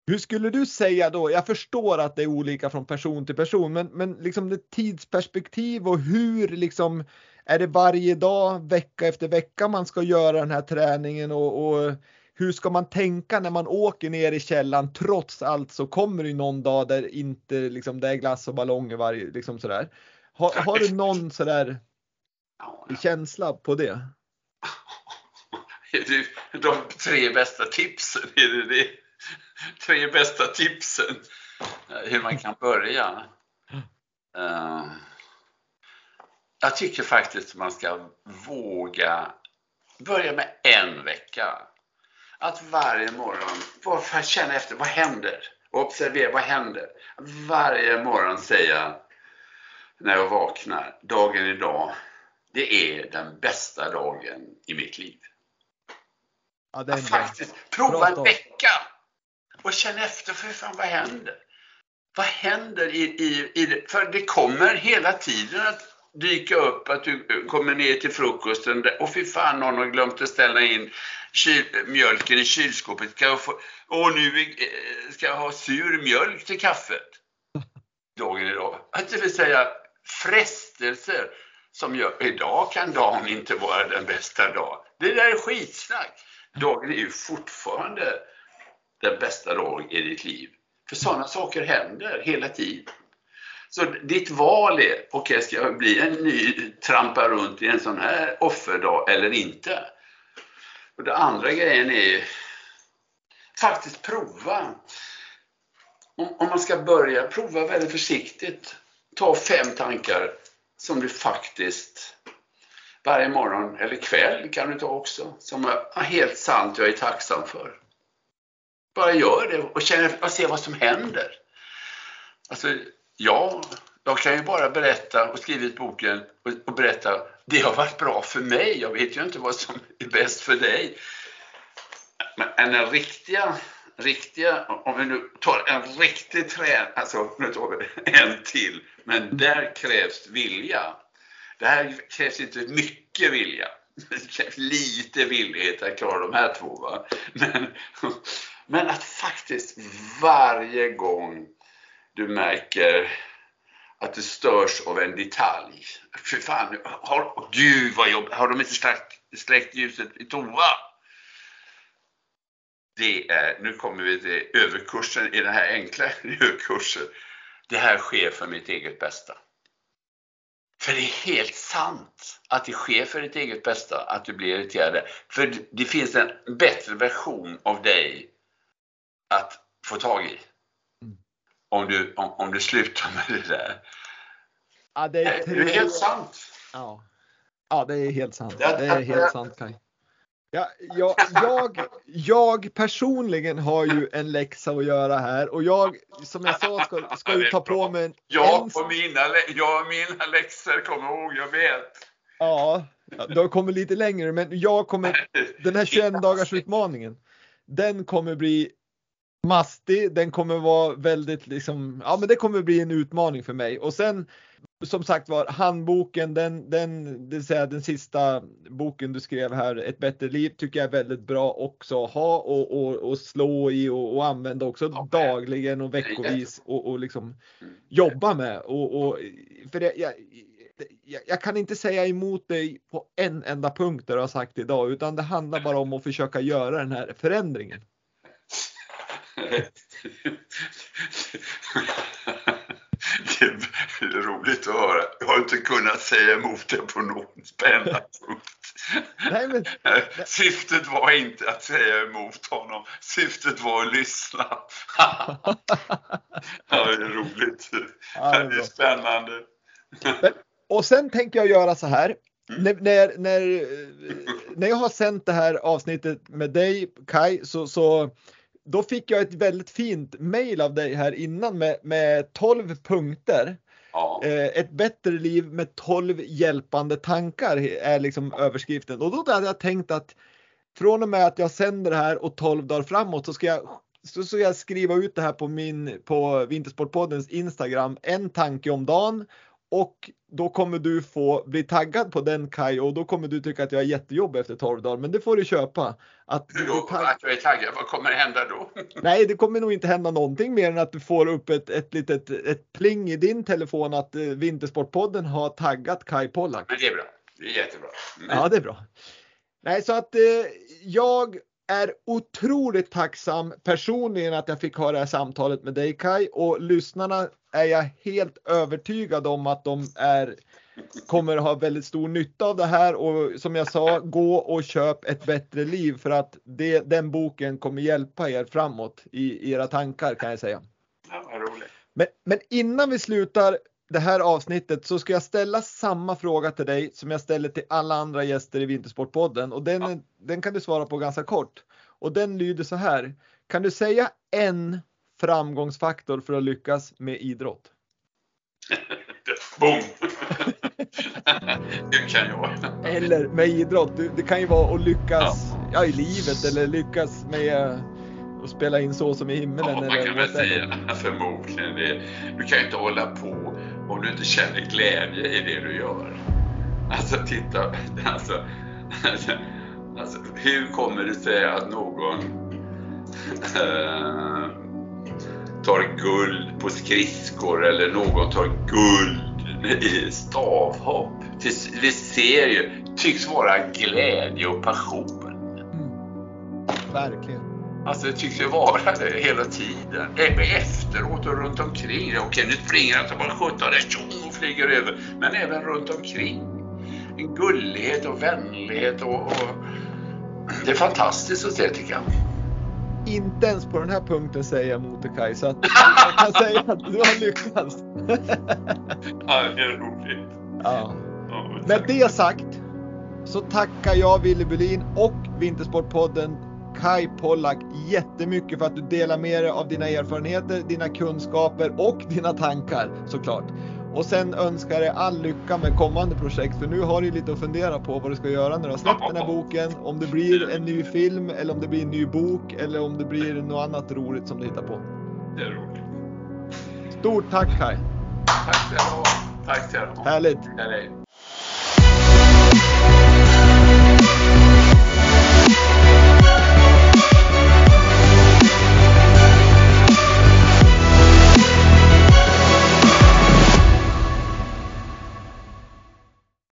Hur skulle du säga då? Jag förstår att det är olika från person till person, men, men liksom det tidsperspektiv och hur liksom är det varje dag, vecka efter vecka man ska göra den här träningen och, och hur ska man tänka när man åker ner i källan? Trots allt så kommer det någon dag där inte liksom, det är glass och ballonger varje, liksom sådär. Har, har du någon sådär känsla på det? De tre bästa tipsen, är det det? Tre bästa tipsen hur man kan börja. Uh, jag tycker faktiskt man ska våga börja med en vecka att varje morgon bara känna efter, vad händer? Och observera, vad händer? Varje morgon säga när jag vaknar, dagen idag, det är den bästa dagen i mitt liv. Ja, det är faktiskt prova en vecka och känna efter, för fan vad händer? Vad händer i, i, i För det kommer hela tiden att dyka upp att du kommer ner till frukosten och fy fan någon har glömt att ställa in kyl, mjölken i kylskåpet. Ska jag få, och nu eh, ska jag ha sur mjölk till kaffet. Dagen idag. Det vill säga frestelser som gör, idag kan dagen inte vara den bästa dagen. Det där är skitsnack. Dagen är ju fortfarande den bästa dagen i ditt liv. För sådana saker händer hela tiden. Så ditt val är, okej okay, ska jag bli en ny trampa runt i en sån här offerdag eller inte? Och det andra grejen är faktiskt prova. Om, om man ska börja, prova väldigt försiktigt. Ta fem tankar som du faktiskt varje morgon eller kväll kan du ta också, som är helt sant jag är tacksam för. Bara gör det och, känner, och se vad som händer. Alltså, ja, jag kan ju bara berätta och skrivit boken och, och berätta det har varit bra för mig. Jag vet ju inte vad som är bäst för dig. Men den riktiga, riktiga, om vi nu tar en riktig träning, alltså nu tar vi en till, men där krävs vilja. Det här krävs inte mycket vilja. Det krävs lite villighet att klara de här två. Va? Men, men att faktiskt varje gång du märker att du störs av en detalj. Fy fan, har, gud vad jobbigt, har de inte släckt, släckt ljuset i toa? Det är, nu kommer vi till överkursen i den här enkla överkursen. Det här sker för mitt eget bästa. För det är helt sant att det sker för ditt eget bästa att du blir irriterad. För det finns en bättre version av dig att få tag i om du, om, om du slutar med det där. Ja, det är, tre... det är helt sant. Ja. ja, det är helt sant. Det är helt sant Kaj. Ja, jag, jag, jag personligen har ju en läxa att göra här och jag, som jag sa, ska, ska ju ta på mig en... Ja, och mina, ja, mina läxor, kom ihåg, jag vet. Ja, du har kommit lite längre, men jag kommer, den här 21 dagars utmaningen, den kommer bli mastig. Den kommer vara väldigt liksom, ja men det kommer bli en utmaning för mig. Och sen som sagt var handboken, den, den, det vill säga den sista boken du skrev här, Ett bättre liv, tycker jag är väldigt bra också att ha och, och, och slå i och, och använda också okay. dagligen och veckovis och, och liksom mm. jobba med. Och, och för det, jag, jag, jag, kan inte säga emot dig på en enda punkt där du har sagt idag, utan det handlar bara om att försöka göra den här förändringen. Det är roligt att höra. Jag har inte kunnat säga emot det på någon enda punkt. Nej, men... Syftet var inte att säga emot honom. Syftet var att lyssna. ja, det är roligt. Ja, det, är det är spännande. Men, och sen tänker jag göra så här. Mm. När, när, när, när jag har sänt det här avsnittet med dig Kai så, så då fick jag ett väldigt fint mail av dig här innan med, med 12 punkter. Ja. Eh, ett bättre liv med 12 hjälpande tankar är liksom överskriften. Och då hade jag tänkt att från och med att jag sänder det här och 12 dagar framåt så ska jag så ska jag skriva ut det här på min på Vintersportpoddens Instagram en tanke om dagen och då kommer du få bli taggad på den Kaj och då kommer du tycka att jag är jättejobbig efter 12 dagar. Men det får du köpa. Att, du då, att jag är taggad, vad kommer hända då? Nej, det kommer nog inte hända någonting mer än att du får upp ett, ett litet ett pling i din telefon att eh, Vintersportpodden har taggat Kaj Pollak. Men det är bra. Det är jättebra. Mm. Ja, det är bra. Nej, så att eh, jag är otroligt tacksam personligen att jag fick ha det här samtalet med dig Kai och lyssnarna är jag helt övertygad om att de är kommer ha väldigt stor nytta av det här och som jag sa, gå och köp ett bättre liv för att det, den boken kommer hjälpa er framåt i era tankar kan jag säga. Ja. Men, men innan vi slutar det här avsnittet så ska jag ställa samma fråga till dig som jag ställer till alla andra gäster i Vintersportpodden och den, ja. den kan du svara på ganska kort. Och den lyder så här. Kan du säga en framgångsfaktor för att lyckas med idrott? Boom! det kan jag. Eller med idrott. Det kan ju vara att lyckas ja. ja i livet eller lyckas med att spela in så som i himmelen. Ja, man kan väl säga förmodligen det. Du kan ju inte hålla på om du inte känner glädje i det du gör. Alltså titta, alltså, alltså, alltså hur kommer det sig att någon äh, tar guld på skridskor eller någon tar guld i stavhopp? Vi ser ju, tycks vara glädje och passion. Mm. Verkligen. Alltså det tycks ju vara det hela tiden. Även efteråt och runt omkring. Okej, nu springer han bara 17 där och flyger över. Men även runt omkring. En gullighet och vänlighet och, och... Det är fantastiskt att se tycker jag. Inte ens på den här punkten säger jag emot dig Kaj, så att jag kan säga att du har lyckats. ja, det är roligt. Ja. Med det sagt så tackar jag Willy Bulin och Vintersportpodden Kai Pollak jättemycket för att du delar med dig av dina erfarenheter, dina kunskaper och dina tankar såklart. Och sen önskar jag all lycka med kommande projekt för nu har du lite att fundera på vad du ska göra när du har släppt den här boken. Om det blir en ny film eller om det blir en ny bok eller om det blir något annat roligt som du hittar på. Det är roligt. Stort tack Kai! Tack ska du ha. Tack ska du ha. Härligt. Härligt.